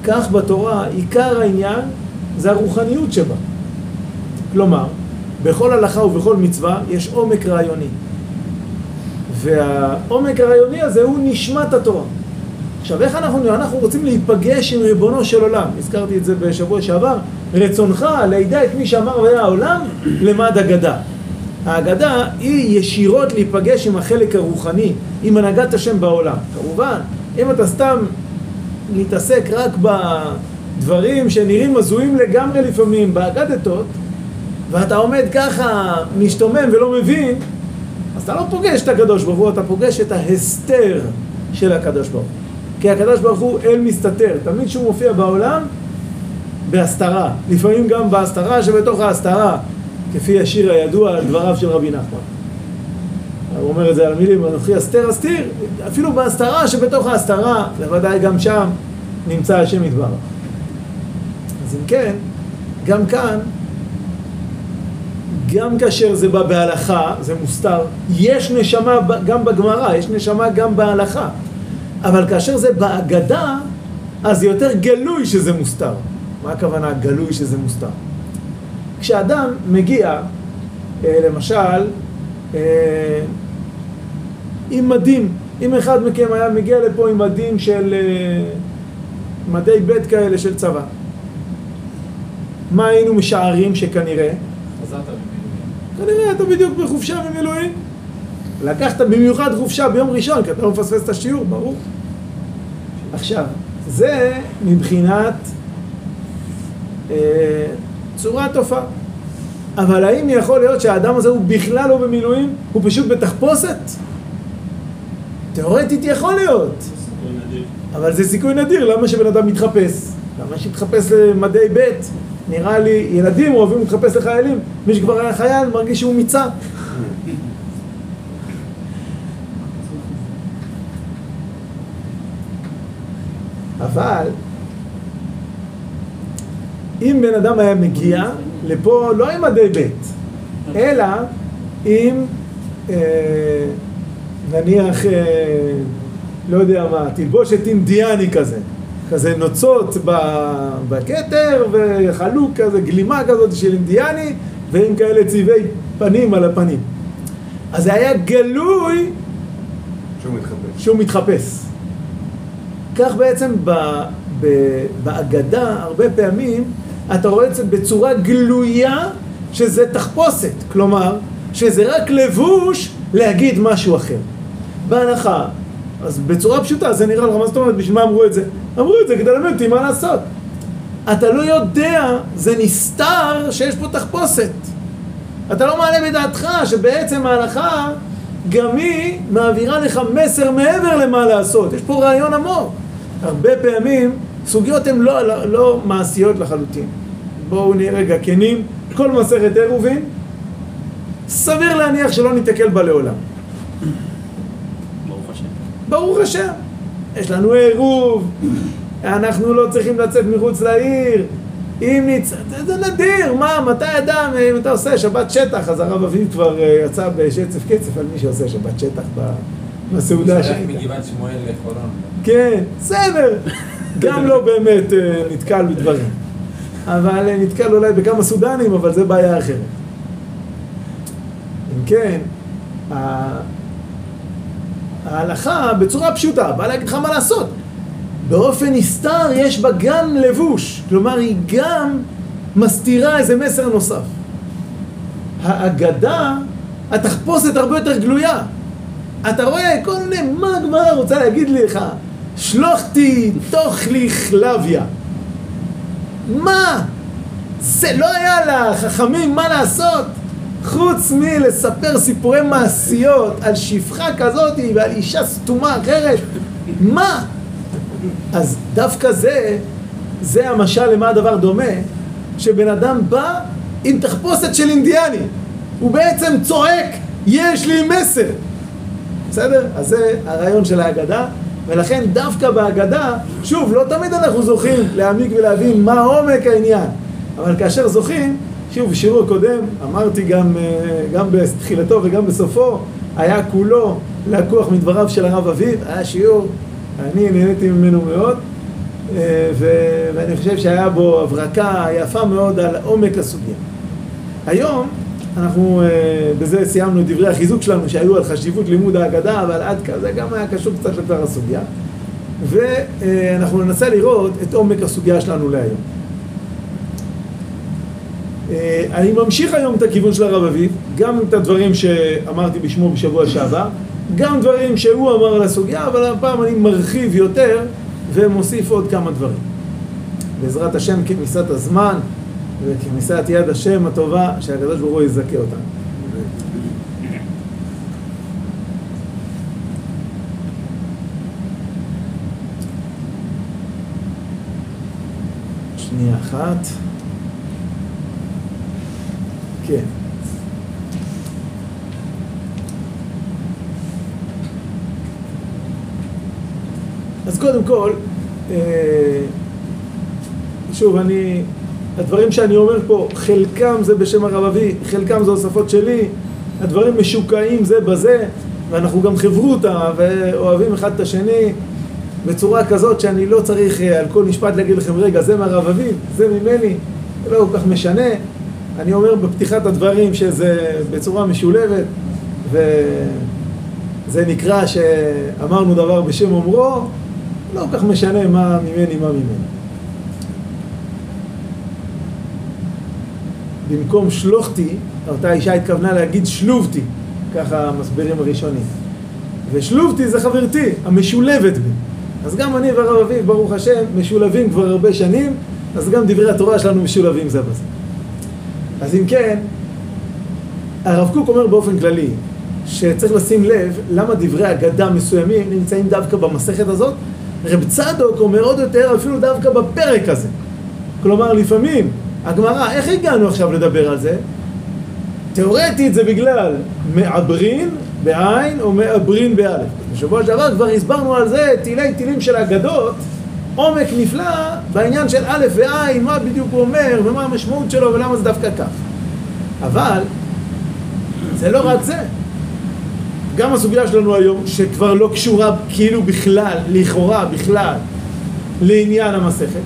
כך בתורה עיקר העניין זה הרוחניות שבה. כלומר, בכל הלכה ובכל מצווה יש עומק רעיוני. והעומק הרעיוני הזה הוא נשמת התורה. עכשיו, איך אנחנו, אנחנו רוצים להיפגש עם ריבונו של עולם? הזכרתי את זה בשבוע שעבר. רצונך לידע את מי שאמר והיה העולם למד אגדה. האגדה היא ישירות להיפגש עם החלק הרוחני, עם הנהגת השם בעולם. כמובן, אם אתה סתם מתעסק רק בדברים שנראים הזויים לגמרי לפעמים, באגדתות, ואתה עומד ככה, משתומם ולא מבין, אז אתה לא פוגש את הקדוש ברוך הוא, אתה פוגש את ההסתר של הקדוש ברוך הוא. כי הקדוש ברוך הוא אל מסתתר. תמיד כשהוא מופיע בעולם, בהסתרה, לפעמים גם בהסתרה שבתוך ההסתרה, כפי השיר הידוע על דבריו של רבי נחמן. הוא אומר את זה על המילים, אנוכי אסתר אסתיר, אפילו בהסתרה שבתוך ההסתרה, בוודאי גם שם נמצא השם יתברך. אז אם כן, גם כאן, גם כאשר זה בא בהלכה, זה מוסתר, יש נשמה גם בגמרא, יש נשמה גם בהלכה, אבל כאשר זה בהגדה, אז זה יותר גלוי שזה מוסתר. מה הכוונה גלוי שזה מוסתר? כשאדם מגיע, אה, למשל, אה, עם מדים, אם אחד מכם היה מגיע לפה עם מדים של אה, מדי ב' כאלה של צבא, מה היינו משערים שכנראה? חזרת. כנראה אתה בדיוק בחופשה ממילואים. לקחת במיוחד חופשה ביום ראשון, כי אתה לא מפספס את השיעור, ברור. עכשיו, זה מבחינת אה, צורת הופעה. אבל האם יכול להיות שהאדם הזה הוא בכלל לא במילואים? הוא פשוט בתחפושת? תיאורטית יכול להיות. אבל זה סיכוי נדיר, למה שבן אדם יתחפש? למה שיתחפש למדי ב'? נראה לי, ילדים אוהבים להתחפש לחיילים. מי שכבר היה חייל מרגיש שהוא מיצה. אבל אם בן אדם היה מגיע לפה לא עם מדי ב', אלא עם אה, נניח, אה, לא יודע מה, תלבושת אינדיאני כזה, כזה נוצות בכתר וחלוק כזה, גלימה כזאת של אינדיאני ועם כאלה צבעי פנים על הפנים. אז זה היה גלוי שהוא מתחפש. שהוא מתחפש. כך בעצם ב, ב, בהגדה, הרבה פעמים, אתה רואה את זה בצורה גלויה שזה תחפושת. כלומר, שזה רק לבוש להגיד משהו אחר. בהנחה, אז בצורה פשוטה, זה נראה לך, מה זאת אומרת, בשביל מה אמרו את זה? אמרו את זה כדי ללמד אותי מה לעשות. אתה לא יודע, זה נסתר שיש פה תחפושת. אתה לא מעלה בדעתך שבעצם ההלכה גם היא מעבירה לך מסר מעבר למה לעשות. יש פה רעיון עמוק. הרבה פעמים סוגיות הן לא, לא, לא מעשיות לחלוטין. בואו נהיה רגע כנים, כל מסכת עירובין, סביר להניח שלא ניתקל בה לעולם. ברוך השם. ברוך השם. יש לנו עירוב, אנחנו לא צריכים לצאת מחוץ לעיר. אם נצ... זה, זה נדיר, מה, מתי אדם, אם אתה עושה שבת שטח, אז הרב אביב כבר אה, יצא בשצף קצף על מי שעושה שבת שטח בסעודה שלח שהייתה. מגבעת שמואל לחולון. כן, בסדר. גם לא באמת אה, נתקל בדברים. אבל אה, נתקל אולי בכמה סודנים, אבל זה בעיה אחרת. אם כן, ההלכה בצורה פשוטה, באה להגיד לך מה לעשות. באופן נסתר יש בה גם לבוש, כלומר היא גם מסתירה איזה מסר נוסף. האגדה, התחפושת הרבה יותר גלויה. אתה רואה כל מיני, מה הגמרא רוצה להגיד לך? שלוחתי תאכלי חלביה. מה? זה לא היה לחכמים מה לעשות חוץ מלספר סיפורי מעשיות על שפחה כזאת ועל אישה סתומה אחרת. מה? אז דווקא זה, זה המשל למה הדבר דומה, שבן אדם בא עם תחפושת של אינדיאני. הוא בעצם צועק, יש לי מסר. בסדר? אז זה הרעיון של ההגדה, ולכן דווקא בהגדה, שוב, לא תמיד אנחנו זוכים להעמיק ולהבין מה עומק העניין, אבל כאשר זוכים, שוב, בשיעור הקודם, אמרתי גם, אה, גם בתחילתו וגם בסופו, היה כולו לקוח מדבריו של הרב אביב, היה שיעור, אני נהניתי ממנו מאוד, אה, ו- ואני חושב שהיה בו הברקה יפה מאוד על עומק הסוגיה. היום אנחנו אה, בזה סיימנו את דברי החיזוק שלנו שהיו על חשיבות לימוד ההגדה, אבל עד כאן זה גם היה קשור קצת לתואר הסוגיה. ואנחנו ננסה לראות את עומק הסוגיה שלנו להיום. אה, אני ממשיך היום את הכיוון של הרב אביב, גם את הדברים שאמרתי בשמו בשבוע שעבר, גם דברים שהוא אמר על הסוגיה, אבל הפעם אני מרחיב יותר ומוסיף עוד כמה דברים. בעזרת השם כניסת הזמן וכניסת יד השם הטובה, שהקדוש ברוך הוא יזכה אותנו. שנייה אחת. כן. אז קודם כל, אה, שוב, אני, הדברים שאני אומר פה, חלקם זה בשם הרב אבי, חלקם זה הוספות שלי, הדברים משוקעים זה בזה, ואנחנו גם חברותא ואוהבים אחד את השני בצורה כזאת שאני לא צריך אה, על כל משפט להגיד לכם, רגע, זה מהרב אבי, זה ממני, זה לא כל כך משנה. אני אומר בפתיחת הדברים שזה בצורה משולבת, וזה נקרא שאמרנו דבר בשם אומרו, לא כל כך משנה מה ממני, מה ממני. במקום שלוחתי, אותה אישה התכוונה להגיד שלובתי, ככה המסבירים הראשונים. ושלובתי זה חברתי, המשולבת בי. אז גם אני והרב אביב, ברוך השם, משולבים כבר הרבה שנים, אז גם דברי התורה שלנו משולבים זה בזה. אז אם כן, הרב קוק אומר באופן כללי, שצריך לשים לב למה דברי אגדה מסוימים נמצאים דווקא במסכת הזאת. רב צדוק אומר עוד יותר אפילו דווקא בפרק הזה. כלומר, לפעמים הגמרא, איך הגענו עכשיו לדבר על זה? תיאורטית זה בגלל מעברין בעין או מעברין באלף. בשבוע שעבר כבר הסברנו על זה תילי תילים של אגדות, עומק נפלא בעניין של א' ועין, מה בדיוק הוא אומר ומה המשמעות שלו ולמה זה דווקא כך. אבל זה לא רק זה. גם הסוגיה שלנו היום, שכבר לא קשורה כאילו בכלל, לכאורה בכלל, לעניין המסכת,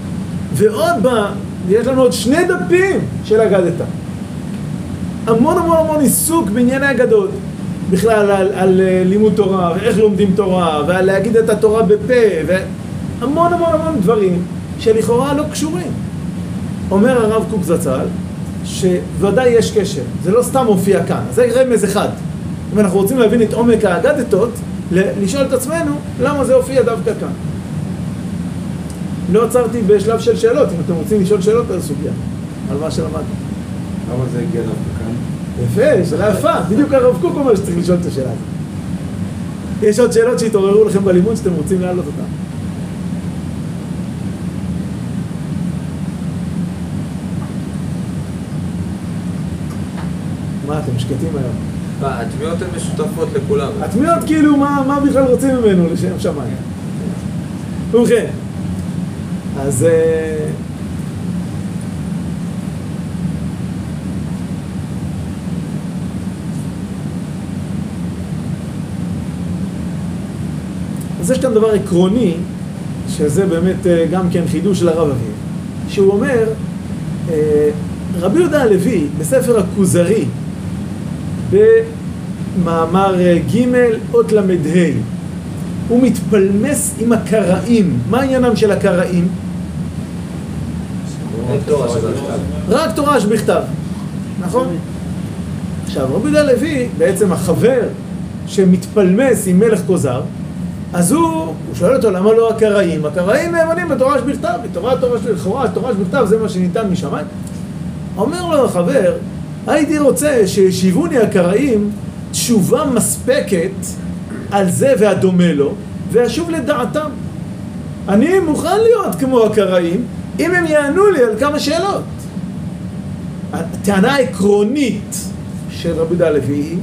ועוד בה, יש לנו עוד שני דפים של אגדתה. המון המון המון עיסוק בענייני אגדות. בכלל על, על אה, לימוד תורה, ואיך לומדים תורה, ועל להגיד את התורה בפה, והמון המון המון דברים שלכאורה לא קשורים. אומר הרב קוק זצ"ל, שוודאי יש קשר, זה לא סתם מופיע כאן, זה רמז אחד. אם אנחנו רוצים להבין את עומק האגדתות, לשאול את עצמנו למה זה הופיע דווקא כאן. לא עצרתי בשלב של שאלות, אם אתם רוצים לשאול שאלות על הסוגיה, על מה שלמדנו. למה זה הגיע דווקא כאן? יפה, שאלה יפה, בדיוק הרב קוק אומר שצריך לשאול את השאלה הזאת. יש עוד שאלות שהתעוררו לכם בלימוד שאתם רוצים להעלות אותן. מה, אתם שקטים היום? התמיהות הן משותפות לכולם. התמיהות כאילו, מה, מה בכלל רוצים ממנו לשם שמיים? ובכן, אז... אה, אז יש כאן דבר עקרוני, שזה באמת אה, גם כן חידוש של הרב אביב, שהוא אומר, אה, רבי יהודה הלוי, בספר הכוזרי, במאמר אה, ג' אות ל"ה, הוא מתפלמס עם הקראים. מה עניינם של הקראים? רק תורה שבכתב, נכון? עכשיו, רבי יהודה הלוי, בעצם החבר שמתפלמס עם מלך כוזר, אז הוא, הוא שואל אותו למה לא הקראים? הקראים נאמנים בתורה שבכתב, בתורה תורה לכאורה, תורה שבכתב זה מה שניתן משמיים. אומר לו החבר, הייתי רוצה שישיבוני הקראים תשובה מספקת על זה והדומה לו, ואשוב לדעתם. אני מוכן להיות כמו הקראים, אם הם יענו לי על כמה שאלות. הטענה העקרונית של רבי הלוי היא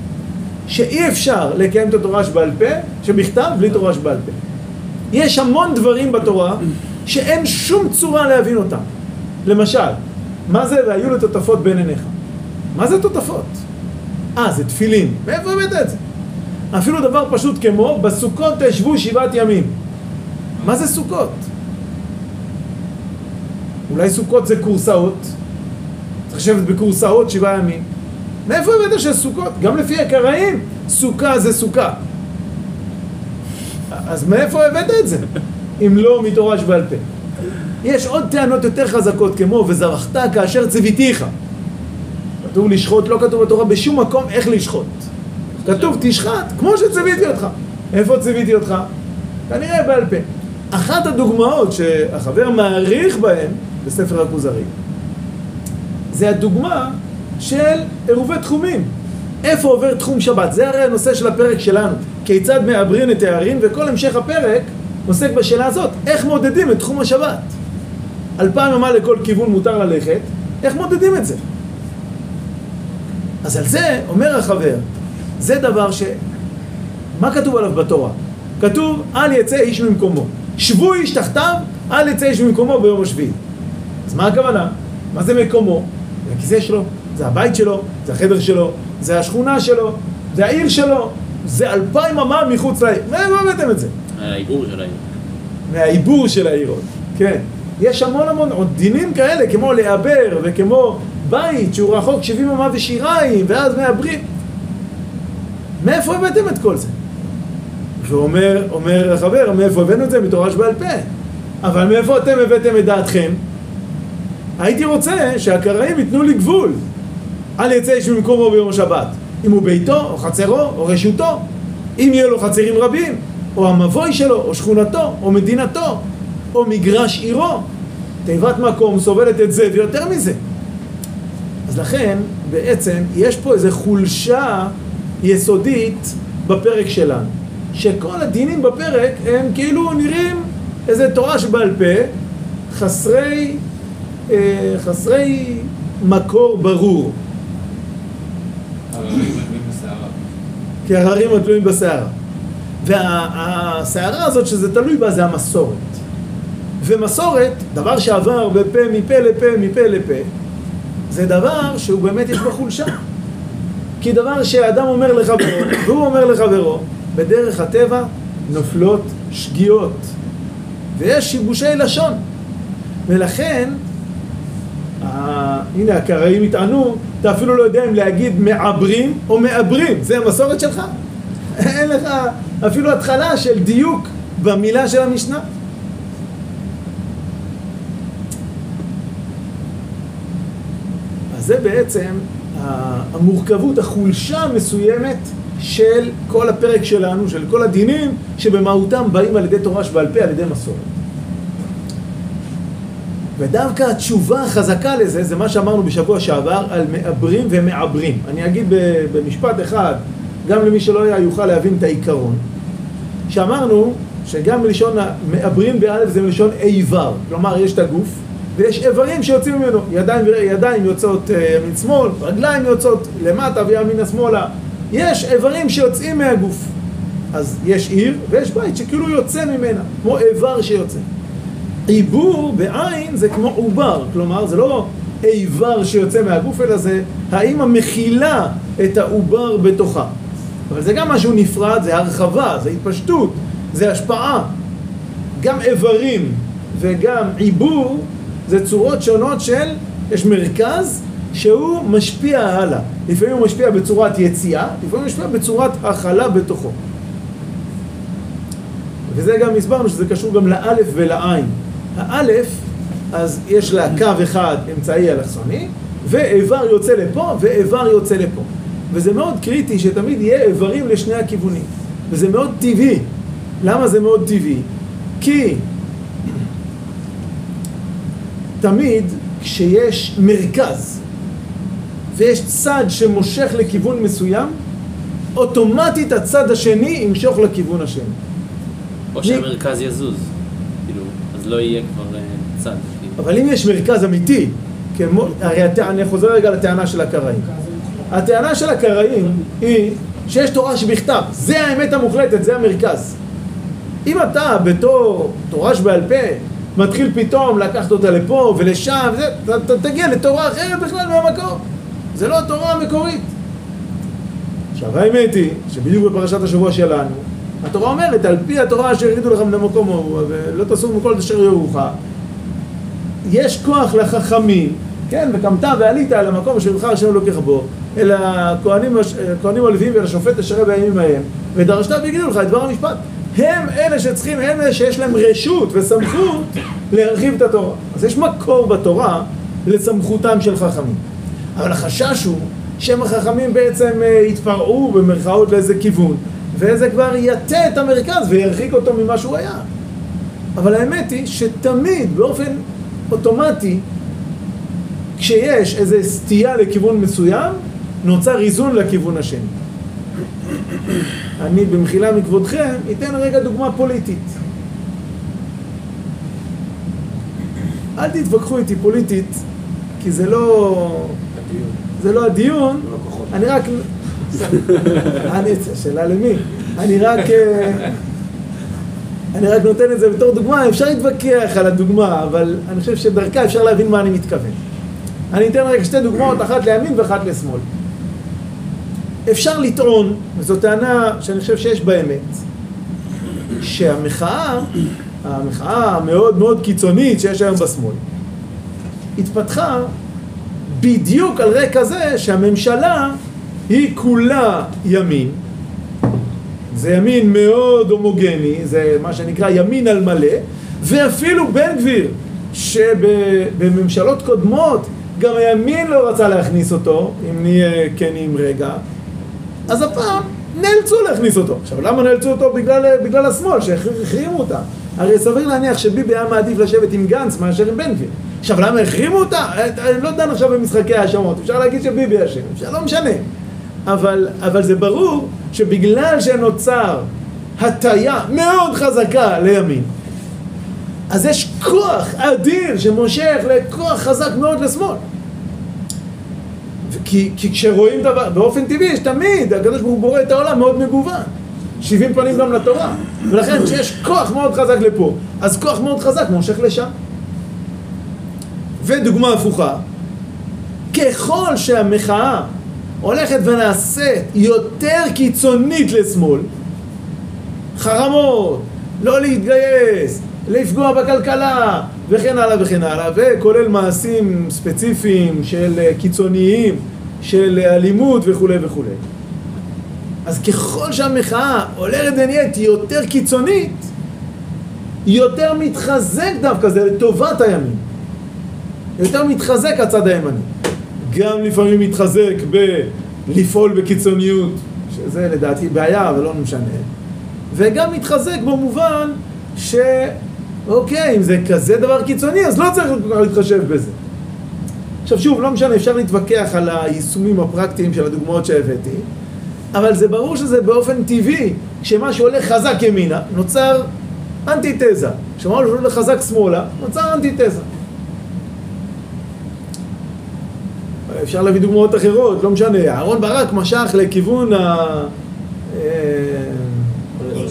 שאי אפשר לקיים את התורה שבעל פה, שבכתב, בלי תורה שבעל פה. יש המון דברים בתורה שאין שום צורה להבין אותם. למשל, מה זה והיו לטוטפות בין עיניך? מה זה טוטפות? אה, זה תפילין. מאיפה הבאת את זה? אפילו דבר פשוט כמו, בסוכות תשבו שבעת ימים. מה זה סוכות? אולי סוכות זה קורסאות? צריך לשבת בקורסאות שבעה ימים. מאיפה הבאת של סוכות? גם לפי הקראים, סוכה זה סוכה. אז מאיפה הבאת את זה? אם לא מתורה שבעל פה. יש עוד טענות יותר חזקות כמו וזרחת כאשר ציוויתיך. כתוב לשחוט, לא כתוב בתורה בשום מקום איך לשחוט. כתוב תשחט כמו שציוויתי אותך. איפה ציוויתי אותך? כנראה בעל פה. אחת הדוגמאות שהחבר מעריך בהן בספר הכוזרי זה הדוגמה של עירובי תחומים. איפה עובר תחום שבת? זה הרי הנושא של הפרק שלנו. כיצד מעברין את הערים, וכל המשך הפרק עוסק בשאלה הזאת. איך מודדים את תחום השבת? אלפיים אמה לכל כיוון מותר ללכת, איך מודדים את זה? אז על זה אומר החבר, זה דבר ש... מה כתוב עליו בתורה? כתוב, אל יצא איש ממקומו. שבו איש תחתיו, אל יצא איש ממקומו ביום השביעי. אז מה הכוונה? מה זה מקומו? זה הכיסא שלו, זה הבית שלו, זה החדר שלו, זה השכונה שלו, זה העיר שלו, זה אלפיים אמה מחוץ לעיר. מאיפה הבאתם את זה? העיבור של העיר. מהעיבור של העירות, כן. יש המון המון עוד דינים כאלה, כמו לעבר וכמו בית שהוא רחוק 70 אמה ושיריים, ואז מעברים. מאיפה הבאתם את כל זה? ואומר, אומר החבר, מאיפה הבאנו את זה? מתורה שבעל פה. אבל מאיפה אתם הבאתם את דעתכם? הייתי רוצה שהקראים ייתנו לי גבול. אל יצא איש ממקומו ביום השבת. אם הוא ביתו, או חצרו, או רשותו. אם יהיה לו חצרים רבים, או המבוי שלו, או שכונתו, או מדינתו, או מגרש עירו. תיבת מקום סובלת את זה ויותר מזה. אז לכן, בעצם, יש פה איזו חולשה יסודית בפרק שלנו. שכל הדינים בפרק הם כאילו נראים איזה תורה שבעל פה, חסרי, אה, חסרי מקור ברור. כי הררים התלויים בסערה. והסערה הזאת שזה תלוי בה זה המסורת. ומסורת, דבר שעבר בפה, מפה לפה, מפה לפה, זה דבר שהוא באמת יש בו חולשה. כי דבר שאדם אומר לחברו, והוא אומר לחברו, בדרך הטבע נופלות שגיאות. ויש שיבושי לשון. ולכן, ה... הנה הקראים יטענו, אתה אפילו לא יודע אם להגיד מעברים או מעברים, זה המסורת שלך? אין לך אפילו התחלה של דיוק במילה של המשנה. זה בעצם המורכבות, החולשה המסוימת של כל הפרק שלנו, של כל הדינים שבמהותם באים על ידי תורה שבעל פה, על ידי מסורת. ודווקא התשובה החזקה לזה, זה מה שאמרנו בשבוע שעבר על מעברים ומעברים. אני אגיד במשפט אחד, גם למי שלא היה יוכל להבין את העיקרון, שאמרנו שגם מלשון מעברים באלף זה מלשון איבר, כלומר יש את הגוף ויש איברים שיוצאים ממנו, ידיים, ידיים יוצאות אה, ימין שמאל, רגליים יוצאות למטה וימינה שמאלה, יש איברים שיוצאים מהגוף. אז יש עיר ויש בית שכאילו יוצא ממנה, כמו איבר שיוצא. עיבור בעין זה כמו עובר, כלומר זה לא איבר שיוצא מהגוף, אלא זה האמא מכילה את העובר בתוכה. אבל זה גם משהו נפרד, זה הרחבה, זה התפשטות, זה השפעה. גם איברים וגם עיבור זה צורות שונות של, יש מרכז שהוא משפיע הלאה. לפעמים הוא משפיע בצורת יציאה, לפעמים הוא משפיע בצורת הכלה בתוכו. וזה גם הסברנו שזה קשור גם לאלף ולעין. האלף, אז יש לה קו אחד אמצעי אלכסוני, ואיבר יוצא לפה ואיבר יוצא לפה. וזה מאוד קריטי שתמיד יהיה איברים לשני הכיוונים. וזה מאוד טבעי. למה זה מאוד טבעי? כי תמיד כשיש מרכז ויש צד שמושך לכיוון מסוים, אוטומטית הצד השני ימשוך לכיוון השני. או שהמרכז יזוז. כאילו, אז לא יהיה כבר אה, צד. כאילו. אבל אם יש מרכז אמיתי, כמו, הרי הת... אני חוזר רגע לטענה של הקראים. הטענה של הקראים היא שיש תורה שבכתב, זה האמת המוחלטת, זה המרכז. אם אתה בתור תורה שבעל פה מתחיל פתאום לקחת אותה לפה ולשם, וזה, אתה, אתה תגיע לתורה אחרת בכלל מהמקור. זה לא התורה המקורית. עכשיו האמת היא שבדיוק בפרשת השבוע שלנו, התורה אומרת, על פי התורה אשר יגידו לך מן המקום ההוא, ולא תסור מכל אשר יורוך, יש כוח לחכמים, כן, וקמת ועלית על המקום אשר יבחר השם אלוקיך בו, אל הכהנים, הכהנים הלוויים ואל השופט אשר בימים ההם, ודרשת ויגידו לך את דבר המשפט. הם אלה שצריכים, הם אלה שיש להם רשות וסמכות להרחיב את התורה. אז יש מקור בתורה לסמכותם של חכמים. אבל החשש הוא שהם החכמים בעצם אה, יתפרעו במרכאות לאיזה כיוון, וזה כבר יטה את המרכז וירחיק אותו ממה שהוא היה. אבל האמת היא שתמיד, באופן אוטומטי, כשיש איזו סטייה לכיוון מסוים, נוצר איזון לכיוון השני. אני במחילה מכבודכם אתן רגע דוגמה פוליטית. אל תתווכחו איתי פוליטית, כי זה לא... זה לא הדיון, אני רק... אני, שאלה למי? אני רק... אה, אני רק נותן את זה בתור דוגמה, אפשר להתווכח על הדוגמה, אבל אני חושב שדרכה אפשר להבין מה אני מתכוון. אני אתן רק שתי דוגמאות, אחת לימין ואחת לשמאל. אפשר לטעון, וזו טענה שאני חושב שיש בה אמת, שהמחאה, המחאה המאוד מאוד קיצונית שיש היום בשמאל, התפתחה בדיוק על רקע זה שהממשלה היא כולה ימין, זה ימין מאוד הומוגני, זה מה שנקרא ימין על מלא, ואפילו בן גביר, שבממשלות קודמות גם הימין לא רצה להכניס אותו, אם נהיה כנים רגע, אז הפעם נאלצו להכניס אותו. עכשיו, למה נאלצו אותו? בגלל, בגלל השמאל, שהחרימו אותה. הרי סביר להניח שביבי היה מעדיף לשבת עם גנץ מאשר עם בן גביר. עכשיו, למה החרימו אותה? אני לא דן עכשיו במשחקי האשמות, אפשר להגיד שביבי אשם, אפשר, לא משנה. אבל, אבל זה ברור שבגלל שנוצר הטיה מאוד חזקה לימין, אז יש כוח אדיר שמושך לכוח חזק מאוד לשמאל. כי, כי כשרואים דבר, באופן טבעי יש תמיד, הקדוש ברוך הוא בורא את העולם מאוד מגוון. 70 פנים גם לתורה. ולכן כשיש כוח מאוד חזק לפה, אז כוח מאוד חזק מושך לשם. ודוגמה הפוכה, ככל שהמחאה הולכת ונעשית יותר קיצונית לשמאל, חרמות, לא להתגייס, לפגוע בכלכלה, וכן הלאה וכן הלאה, וכולל מעשים ספציפיים של קיצוניים, של אלימות וכולי וכולי. אז ככל שהמחאה הולכת ונהיית יותר קיצונית, יותר מתחזק דווקא, זה לטובת הימין. יותר מתחזק הצד הימני. גם לפעמים מתחזק בלפעול בקיצוניות, שזה לדעתי בעיה, אבל לא משנה. וגם מתחזק במובן ש... אוקיי, אם זה כזה דבר קיצוני, אז לא צריך כל כך להתחשב בזה. עכשיו שוב, לא משנה, אפשר להתווכח על היישומים הפרקטיים של הדוגמאות שהבאתי, אבל זה ברור שזה באופן טבעי, כשמשהו הולך חזק ימינה, נוצר אנטיתזה. כשמשהו הולך חזק שמאלה, נוצר אנטיתזה. אפשר להביא דוגמאות אחרות, לא משנה, אהרן ברק משך לכיוון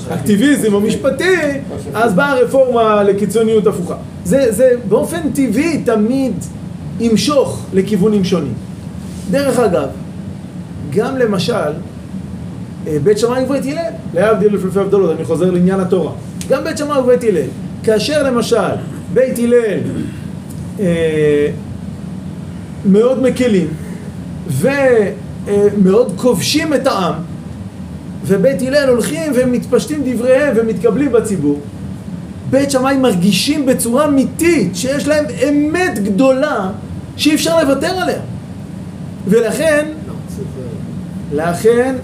האקטיביזם המשפטי, אז באה הרפורמה לקיצוניות הפוכה. זה, זה באופן טבעי תמיד ימשוך לכיוונים שונים. דרך אגב, גם למשל, אה, בית שמאי ובית הלל, להבדיל אלפי הבדלות, אני חוזר לעניין התורה. גם בית שמאי ובית הלל, כאשר למשל בית הלל אה, מאוד מקלים ומאוד כובשים את העם ובית הלל הולכים ומתפשטים דבריהם ומתקבלים בציבור בית שמאי מרגישים בצורה אמיתית שיש להם אמת גדולה שאי אפשר לוותר עליה ולכן לכן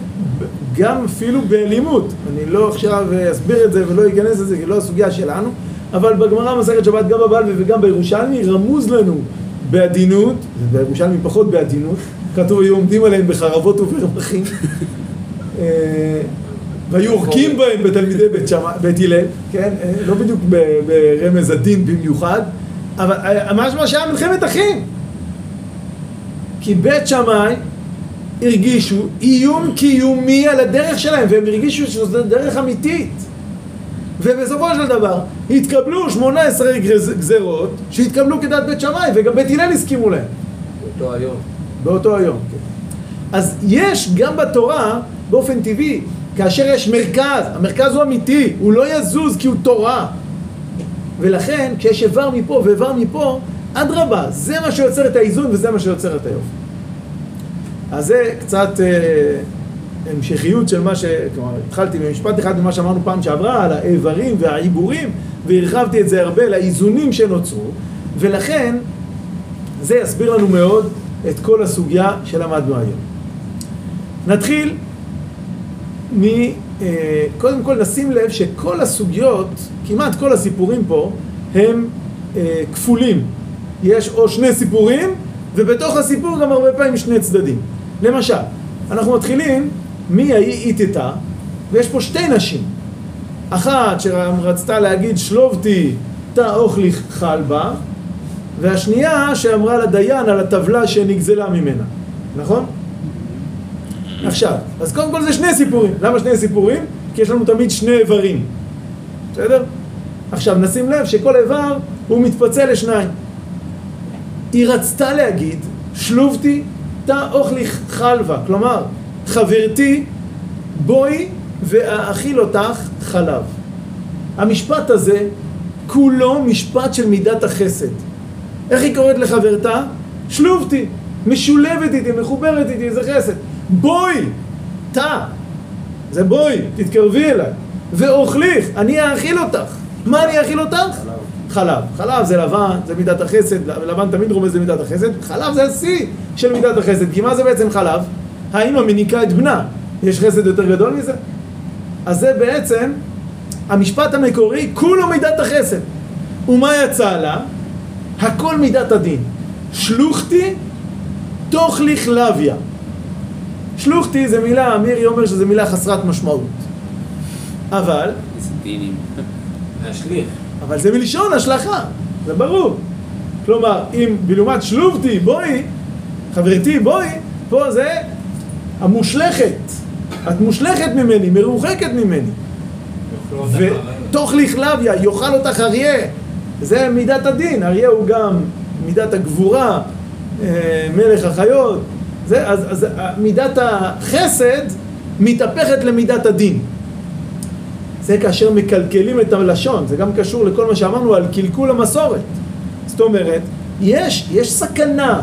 גם אפילו באלימות אני לא עכשיו אסביר את זה ולא אכנס לזה כי לא הסוגיה שלנו אבל בגמרא מסכת שבת גם בבלווה וגם בירושלמי רמוז לנו בעדינות, בירושלמי פחות בעדינות, כתוב היו עומדים עליהם בחרבות וברמחים אה, והיו עורקים בהם בתלמידי בית, שמה, בית הלל, כן? אה, לא בדיוק ברמז הדין במיוחד, אבל אה, ממש מה שהיה מלחמת אחים. כי בית שמאי הרגישו איום קיומי על הדרך שלהם, והם הרגישו שזו דרך אמיתית. ובסופו של דבר התקבלו 18 גזרות שהתקבלו כדת בית שמאי וגם בית הלל הסכימו להם. באותו היום. באותו היום, כן. אז יש גם בתורה, באופן טבעי, כאשר יש מרכז, המרכז הוא אמיתי, הוא לא יזוז כי הוא תורה. ולכן כשיש איבר מפה ואיבר מפה, אדרבה, זה מה שיוצר את האיזון וזה מה שיוצר את היופי. אז זה קצת... אה, המשכיות של מה ש... כלומר, התחלתי במשפט אחד ממה שאמרנו פעם שעברה, על האיברים והעיבורים, והרחבתי את זה הרבה לאיזונים שנוצרו, ולכן זה יסביר לנו מאוד את כל הסוגיה שלמדנו היום. נתחיל מ... אה, קודם כל נשים לב שכל הסוגיות, כמעט כל הסיפורים פה, הם אה, כפולים. יש או שני סיפורים, ובתוך הסיפור גם הרבה פעמים שני צדדים. למשל, אנחנו מתחילים מי ההיא איתתה, ויש פה שתי נשים. אחת שרצתה להגיד שלובתי תא אוכלי חלבה, והשנייה שאמרה לדיין על הטבלה שנגזלה ממנה, נכון? עכשיו, אז קודם כל זה שני סיפורים. למה שני סיפורים? כי יש לנו תמיד שני איברים, בסדר? עכשיו נשים לב שכל איבר הוא מתפצל לשניים. היא רצתה להגיד, שלובתי תא אוכלי חלבה, כלומר, חברתי בואי ואאכיל אותך חלב. המשפט הזה כולו משפט של מידת החסד. איך היא קוראת לחברתה? שלובתי, משולבת איתי, מחוברת איתי, זה חסד. בואי, תא, זה בואי, תתקרבי אליי. ואוכליך, אני אאכיל אותך. מה אני אאכיל אותך? חלב. חלב. חלב זה לבן, זה מידת החסד, לבן תמיד רומז למידת החסד. חלב זה השיא של מידת החסד, כי מה זה בעצם חלב? האמא מניקה את בנה. יש חסד יותר גדול מזה? אז זה בעצם המשפט המקורי, כולו מידת החסד. ומה יצא לה? הכל מידת הדין. שלוחתי תוך לכלביה. שלוחתי זה מילה, מירי אומר שזו מילה חסרת משמעות. אבל, איזה דינים. להשליך. אבל זה מלשון השלכה, זה ברור. כלומר, אם בלעומת שלובתי, בואי, חברתי, בואי, פה זה המושלכת. את מושלכת ממני, מרוחקת ממני. ותוך לכלביה, יאכל אותך אריה. זה מידת הדין, אריה הוא גם מידת הגבורה, אה, מלך החיות. זה, אז, אז מידת החסד מתהפכת למידת הדין. זה כאשר מקלקלים את הלשון, זה גם קשור לכל מה שאמרנו על קלקול המסורת. זאת אומרת, יש, יש סכנה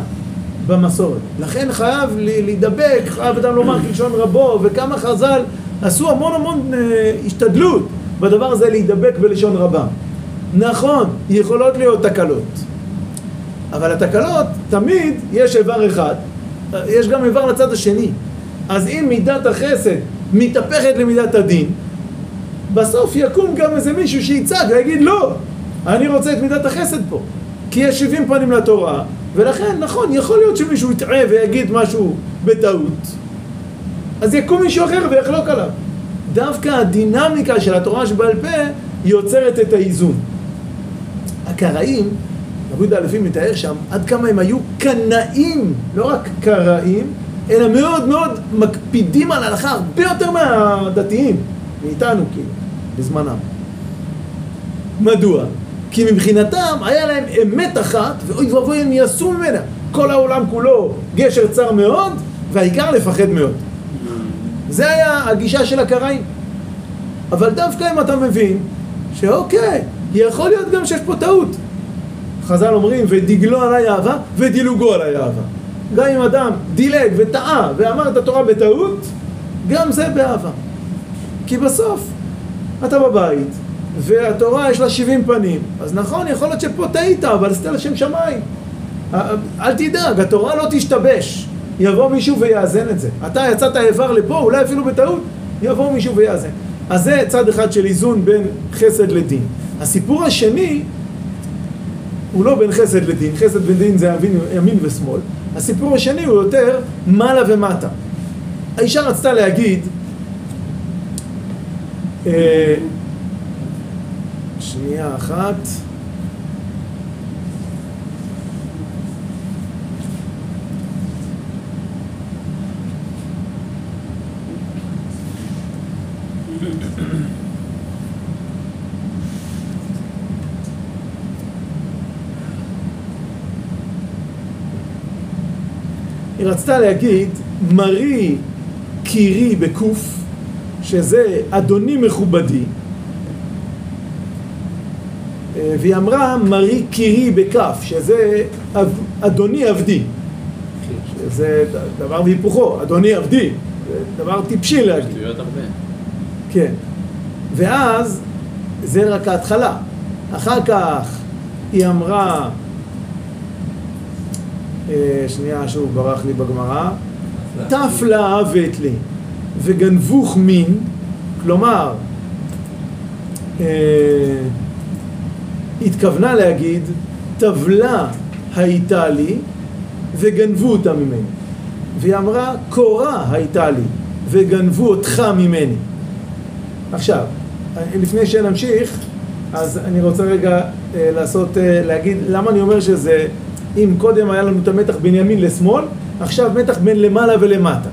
במסורת, לכן חייב להידבק, חייב אדם לומר *clears throat* כלשון רבו, וכמה חז"ל עשו המון המון אה, השתדלות בדבר הזה להידבק בלשון רבה. נכון, יכולות להיות תקלות, אבל התקלות, תמיד יש איבר אחד, יש גם איבר לצד השני. אז אם מידת החסד מתהפכת למידת הדין, בסוף יקום גם איזה מישהו שיצעק ויגיד לא, אני רוצה את מידת החסד פה. כי יש 70 פנים לתורה, ולכן, נכון, יכול להיות שמישהו יטעה ויגיד משהו בטעות. אז יקום מישהו אחר ויחלוק עליו. דווקא הדינמיקה של התורה שבעל פה יוצרת את האיזון. הקראים, רבי יהודה הלוי מתאר שם עד כמה הם היו קנאים, לא רק קראים, אלא מאוד מאוד מקפידים על ההלכה הרבה יותר מהדתיים, מאיתנו כאילו, בזמנם. מדוע? כי מבחינתם היה להם אמת אחת, ואוי ואבוי הם יעשו ממנה. כל העולם כולו גשר צר מאוד, והעיקר לפחד מאוד. זה היה הגישה של הקראים. אבל דווקא אם אתה מבין שאוקיי, יכול להיות גם שיש פה טעות. חז"ל אומרים, ודגלו עליי אהבה, ודילוגו עליי אהבה. גם אם אדם דילג וטעה ואמר את התורה בטעות, גם זה באהבה. כי בסוף אתה בבית, והתורה יש לה 70 פנים. אז נכון, יכול להיות שפה טעית, אבל עשית לשם שמיים. אל תדאג, התורה לא תשתבש. יבוא מישהו ויאזן את זה. אתה יצאת איבר לפה, אולי אפילו בטעות, יבוא מישהו ויאזן. אז זה צד אחד של איזון בין חסד לדין. הסיפור השני הוא לא בין חסד לדין, חסד ודין זה ימין, ימין ושמאל. הסיפור השני הוא יותר מעלה ומטה. האישה רצתה להגיד, שנייה אחת. היא רצתה להגיד מרי קירי בקוף, שזה אדוני מכובדי, אה, והיא אמרה מרי קירי בכף, שזה אדוני עבדי, שזה דבר והיפוכו, אדוני עבדי, זה דבר טיפשי להגיד. כן. ואז זה רק ההתחלה. אחר כך היא אמרה, אה, שנייה שוב ברח לי בגמרא, תפלה אהבת לי וגנבוך מין, כלומר, אה, התכוונה להגיד, טבלה הייתה לי וגנבו אותה ממני. והיא אמרה, קורה הייתה לי וגנבו אותך ממני. עכשיו, לפני שנמשיך, אז אני רוצה רגע אה, לעשות, אה, להגיד למה אני אומר שזה, אם קודם היה לנו את המתח בין ימין לשמאל, עכשיו מתח בין למעלה ולמטה.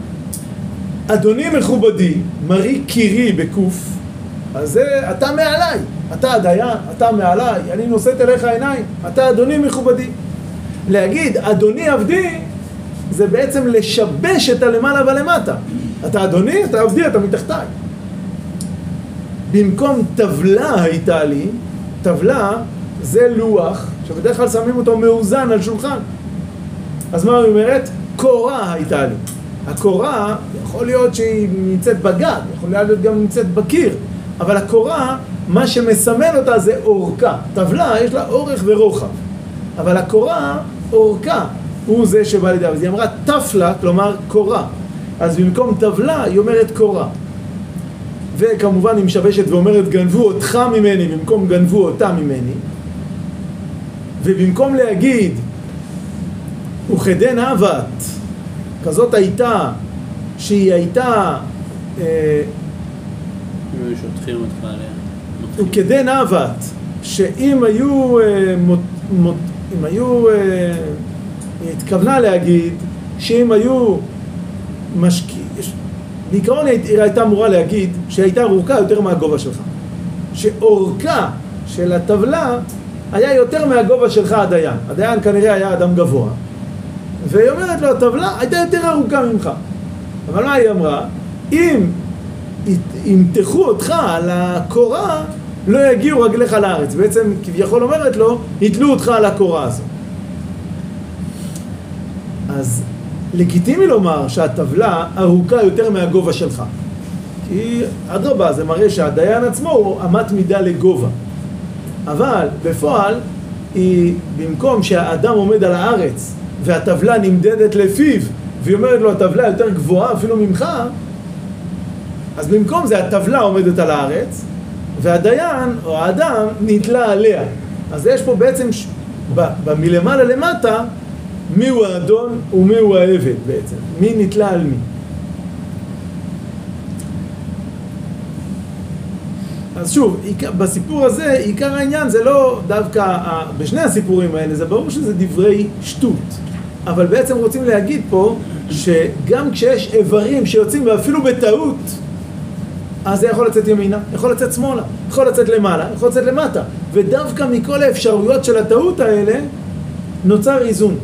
אדוני מכובדי, מרי קירי בקוף, אז זה אתה מעליי, אתה הדיין, אתה מעליי, אני נושאת אליך עיניים, אתה אדוני מכובדי. להגיד אדוני עבדי, זה בעצם לשבש את הלמעלה ולמטה. אתה אדוני, אתה עבדי, אתה מתחתיי. במקום טבלה הייתה לי, טבלה זה לוח שבדרך כלל שמים אותו מאוזן על שולחן. אז מה היא אומרת? קורה הייתה לי. הקורה, יכול להיות שהיא נמצאת בגג, יכול להיות גם נמצאת בקיר, אבל הקורה, מה שמסמל אותה זה אורכה. טבלה יש לה אורך ורוחב, אבל הקורה, אורכה, הוא זה שבא לידי. אז היא אמרה תפלה, כלומר קורה. אז במקום טבלה היא אומרת קורה. וכמובן היא משבשת ואומרת גנבו אותך ממני במקום גנבו אותה ממני ובמקום להגיד וכדן אבת כזאת הייתה שהיא הייתה אה. וכדן אבת שאם היו, אה, אם היו, אה, היא התכוונה להגיד שאם היו משקיעים, בעיקרון היא הייתה אמורה להגיד שהיא הייתה ארוכה יותר מהגובה שלך. שאורכה של הטבלה היה יותר מהגובה שלך הדיין. הדיין כנראה היה אדם גבוה. והיא אומרת לו, הטבלה הייתה יותר ארוכה ממך. אבל מה היא אמרה? אם ימתחו אותך על הקורה, לא יגיעו רגליך לארץ. בעצם כביכול אומרת לו, יתלו אותך על הקורה הזו. אז לגיטימי לומר שהטבלה ארוכה יותר מהגובה שלך. כי אדרבה, זה מראה שהדיין עצמו הוא אמת מידה לגובה. אבל בפועל, היא, במקום שהאדם עומד על הארץ והטבלה נמדדת לפיו, והיא אומרת לו הטבלה יותר גבוהה אפילו ממך, אז במקום זה הטבלה עומדת על הארץ, והדיין או האדם נתלה עליה. אז יש פה בעצם, ש... ב... ב... מלמעלה למטה, מיהו האדון ומיהו העבד בעצם, מי נתלה על מי. אז שוב, בסיפור הזה, עיקר העניין זה לא דווקא, בשני הסיפורים האלה, זה ברור שזה דברי שטות. אבל בעצם רוצים להגיד פה, שגם כשיש איברים שיוצאים ואפילו בטעות, אז זה יכול לצאת ימינה, יכול לצאת שמאלה, יכול לצאת למעלה, יכול לצאת למטה. ודווקא מכל האפשרויות של הטעות האלה, נוצר איזון.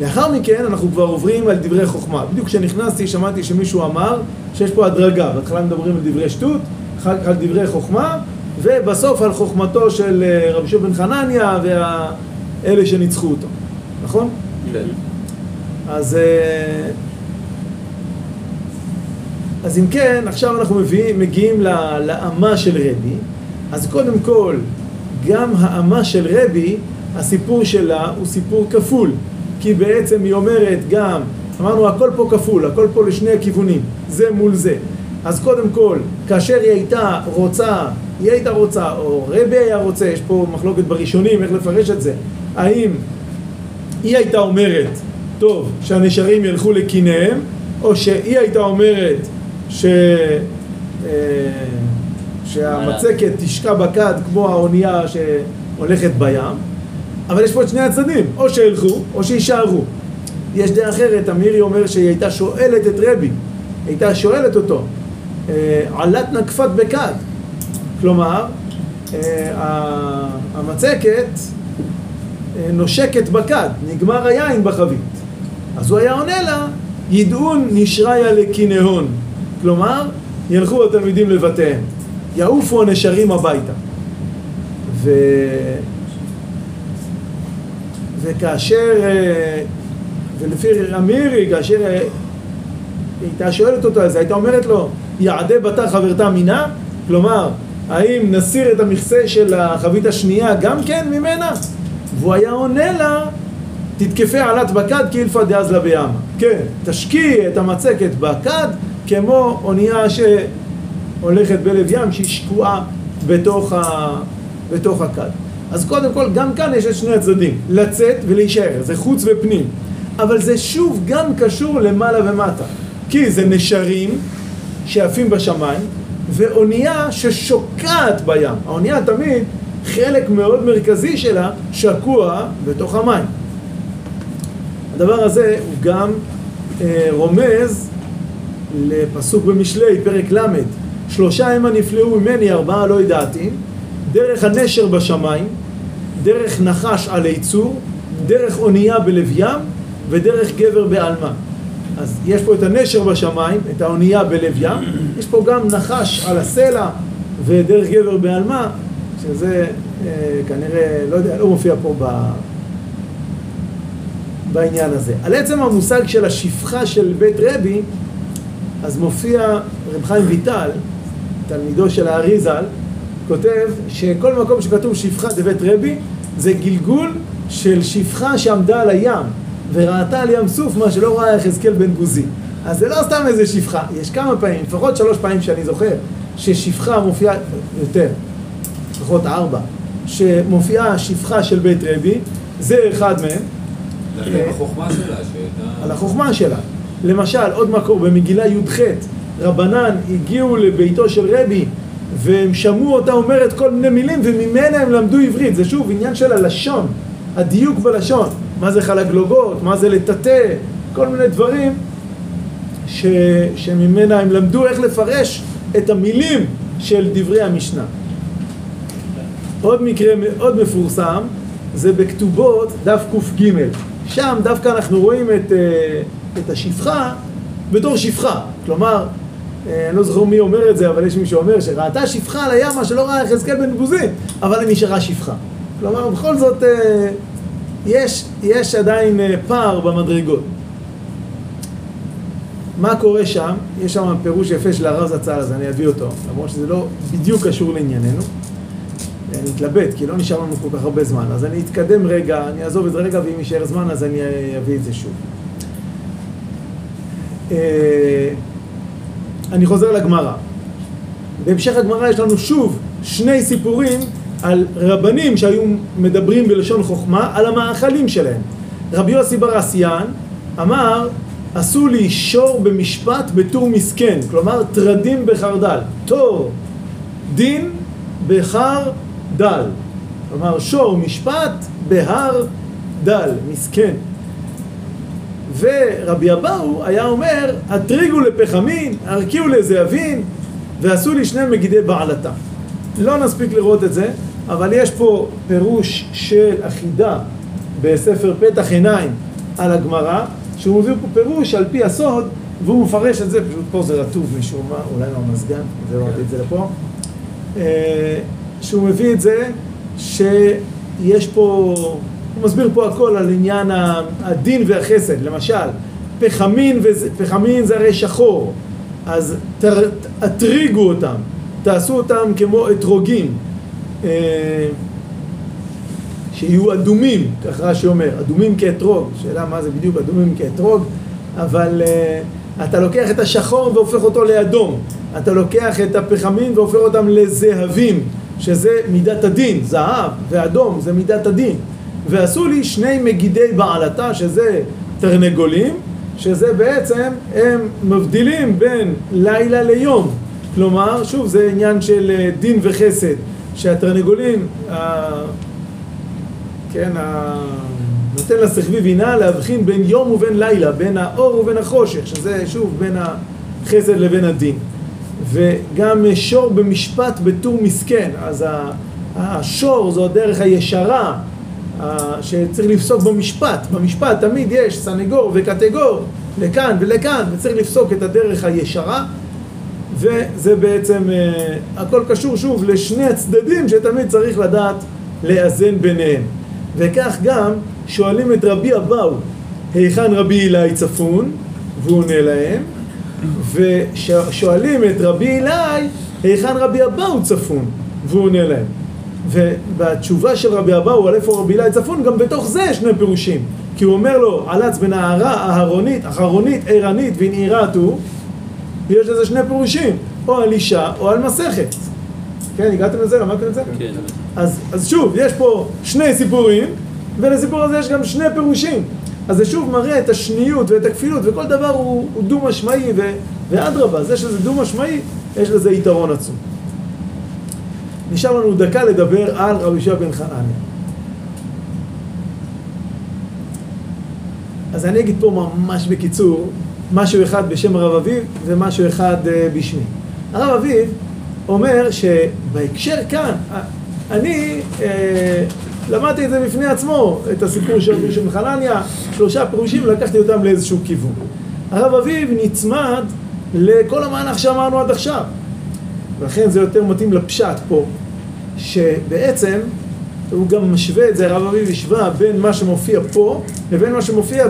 לאחר מכן אנחנו כבר עוברים על דברי חוכמה. בדיוק כשנכנסתי שמעתי שמישהו אמר שיש פה הדרגה. בהתחלה מדברים על דברי שטות, אחר כך על דברי חוכמה, ובסוף על חוכמתו של אה, רבי שוב בן חנניה ואלה שניצחו אותו. נכון? כן. אז, אה, אז אם כן, עכשיו אנחנו מביאים, מגיעים לאמה של רבי. אז קודם כל, גם האמה של רבי, הסיפור שלה הוא סיפור כפול. כי בעצם היא אומרת גם, אמרנו הכל פה כפול, הכל פה לשני הכיוונים, זה מול זה. אז קודם כל, כאשר היא הייתה רוצה, היא הייתה רוצה, או רבי היה רוצה, יש פה מחלוקת בראשונים איך לפרש את זה, האם היא הייתה אומרת, טוב, שהנשרים ילכו לקיניהם, או שהיא הייתה אומרת ש... אה, שהמצקת תשקע בכד כמו האונייה שהולכת בים, אבל יש פה את שני הצדדים, או שילכו או שיישארו. יש דעה אחרת, אמירי אומר שהיא הייתה שואלת את רבי, הייתה שואלת אותו, אה, עלת נקפת בכד, כלומר, אה, המצקת נושקת בכד, נגמר היין בחבית. אז הוא היה עונה לה, ידעון נשריה לקינהון. כלומר, ילכו התלמידים לבתיהם, יעופו הנשרים הביתה. ו... וכאשר, אה, ולפי אמירי, כאשר אה, הייתה שואלת אותו, אז הייתה אומרת לו, יעדי בתה חברתה מינה? כלומר, האם נסיר את המכסה של החבית השנייה גם כן ממנה? והוא היה עונה לה, תתקפי עלת בכד כאילפא דאזלה בימה. כן, תשקיעי את המצקת בכד כמו אונייה שהולכת בלב ים שהיא שקועה בתוך, ה... בתוך הכד. אז קודם כל, גם כאן יש את שני הצדדים, לצאת ולהישאר, זה חוץ ופנים. אבל זה שוב גם קשור למעלה ומטה. כי זה נשרים שעפים בשמיים, ואונייה ששוקעת בים. האונייה תמיד, חלק מאוד מרכזי שלה שקוע בתוך המים. הדבר הזה הוא גם אה, רומז לפסוק במשלי, פרק ל', שלושה המה נפלאו ממני, ארבעה לא ידעתי, דרך הנשר בשמיים, דרך נחש על יצור, דרך אונייה בלב ים, ודרך גבר בעלמה. אז יש פה את הנשר בשמיים, את האונייה בלב ים, יש פה גם נחש על הסלע ודרך גבר בעלמה, שזה אה, כנראה, לא יודע, לא מופיע פה ב... בעניין הזה. על עצם המושג של השפחה של בית רבי, אז מופיע רב חיים ויטל, תלמידו של הארי ז"ל, כותב שכל מקום שכתוב שפחה דבית רבי זה גלגול של שפחה שעמדה על הים וראתה על ים סוף מה שלא ראה יחזקאל בן גוזי. אז זה לא סתם איזה שפחה, יש כמה פעמים, לפחות שלוש פעמים שאני זוכר, ששפחה מופיעה, יותר, לפחות ארבע, שמופיעה שפחה של בית רבי, זה אחד מהם. זה על החוכמה שלה, שהייתה... על החוכמה שלה. למשל, עוד מקור במגילה י"ח, רבנן הגיעו לביתו של רבי והם שמעו אותה אומרת כל מיני מילים וממנה הם למדו עברית. זה שוב עניין של הלשון, הדיוק בלשון. מה זה חלגלוגות, מה זה לטאטא, כל מיני דברים ש... שממנה הם למדו איך לפרש את המילים של דברי המשנה. עוד מקרה מאוד מפורסם זה בכתובות דף קג. שם דווקא אנחנו רואים את, אה, את השפחה בתור שפחה. כלומר, אה, אני לא זוכר מי אומר את זה, אבל יש מי שאומר שראתה שפחה על הים, מה שלא ראה יחזקאל בן בוזי, אבל היא נשארה שפחה. כלומר, בכל זאת, אה, יש, יש עדיין פער במדרגות. מה קורה שם? יש שם פירוש יפה של הרב זצ"ל, אז אני אביא אותו, למרות שזה לא בדיוק קשור לענייננו. אני מתלבט, כי לא נשאר לנו כל כך הרבה זמן. אז אני אתקדם רגע, אני אעזוב את זה רגע, ואם יישאר זמן אז אני אביא את זה שוב. אה, אני חוזר לגמרא. בהמשך הגמרא יש לנו שוב שני סיפורים על רבנים שהיו מדברים בלשון חוכמה על המאכלים שלהם. רבי יוסי בר אסיאן אמר, עשו לי שור במשפט בתור מסכן, כלומר טרדים בחרדל. תור, דין בחר דל. כלומר, שור משפט בהר דל, מסכן. ורבי אבאו היה אומר, הטריגו לפחמין, הרקיעו לזהבין, ועשו לי שני מגידי בעלתה. לא נספיק לראות את זה, אבל יש פה פירוש של אחידה בספר פתח עיניים על הגמרא, שהוא מביא פה פירוש על פי הסוד, והוא מפרש את זה, פשוט פה זה רטוב משום מה, אולי לא המזגן, זה לא את זה לפה. שהוא מביא את זה שיש פה, הוא מסביר פה הכל על עניין הדין והחסד, למשל, פחמין, וזה, פחמין זה הרי שחור, אז תטריגו אותם, תעשו אותם כמו אתרוגים, אה, שיהיו אדומים, כך רש"י אומר, אדומים כאתרוג, שאלה מה זה בדיוק אדומים כאתרוג, אבל uh, אתה לוקח את השחור והופך אותו לאדום, אתה לוקח את הפחמין והופך אותם לזהבים, שזה מידת הדין, זהב ואדום זה מידת הדין. ועשו לי שני מגידי בעלתה, שזה תרנגולים, שזה בעצם, הם מבדילים בין לילה ליום. כלומר, שוב, זה עניין של אה, דין וחסד, שהתרנגולים, ה... כן, ה... נותן לשכבי בינה להבחין בין יום ובין לילה, בין האור ובין החושך, שזה שוב בין החסד לבין הדין. וגם שור במשפט בטור מסכן, אז השור זו הדרך הישרה שצריך לפסוק במשפט, במשפט תמיד יש סנגור וקטגור לכאן ולכאן וצריך לפסוק את הדרך הישרה. וזה בעצם, אה, הכל קשור שוב לשני הצדדים שתמיד צריך לדעת לאזן ביניהם. וכך גם שואלים את רבי אבאו היכן רבי אלי צפון? והוא עונה להם ושואלים את רבי אלי, היכן רבי אבאו צפון? והוא עונה להם. ובתשובה של רבי אבאו על איפה רבי אלי צפון, גם בתוך זה יש שני פירושים. כי הוא אומר לו, עלץ בנערה אהרונית, אחרונית, ערנית ונעירת הוא, ויש לזה שני פירושים, או על אישה או על מסכת. כן, הגעתם לזה? למדתם את זה? כן. אז, אז שוב, יש פה שני סיפורים, ולסיפור הזה יש גם שני פירושים. אז זה שוב מראה את השניות ואת הכפילות, וכל דבר הוא, הוא דו-משמעי, ואדרבה, זה שזה דו-משמעי, יש לזה יתרון עצום. נשאר לנו דקה לדבר על רבי יהושע בן חנניה. אז אני אגיד פה ממש בקיצור, משהו אחד בשם הרב אביב ומשהו אחד אה, בשמי. הרב אביב אומר שבהקשר כאן, אה, אני אה, למדתי את זה בפני עצמו, את הסיפור של רבי בן חנניה, שלושה פירושים, לקחתי אותם לאיזשהו כיוון. הרב אביב נצמד לכל המהלך שאמרנו עד עכשיו. ולכן זה יותר מתאים לפשט פה, שבעצם הוא גם משווה את זה, הרב אביב השווה בין מה שמופיע פה לבין מה שמופיע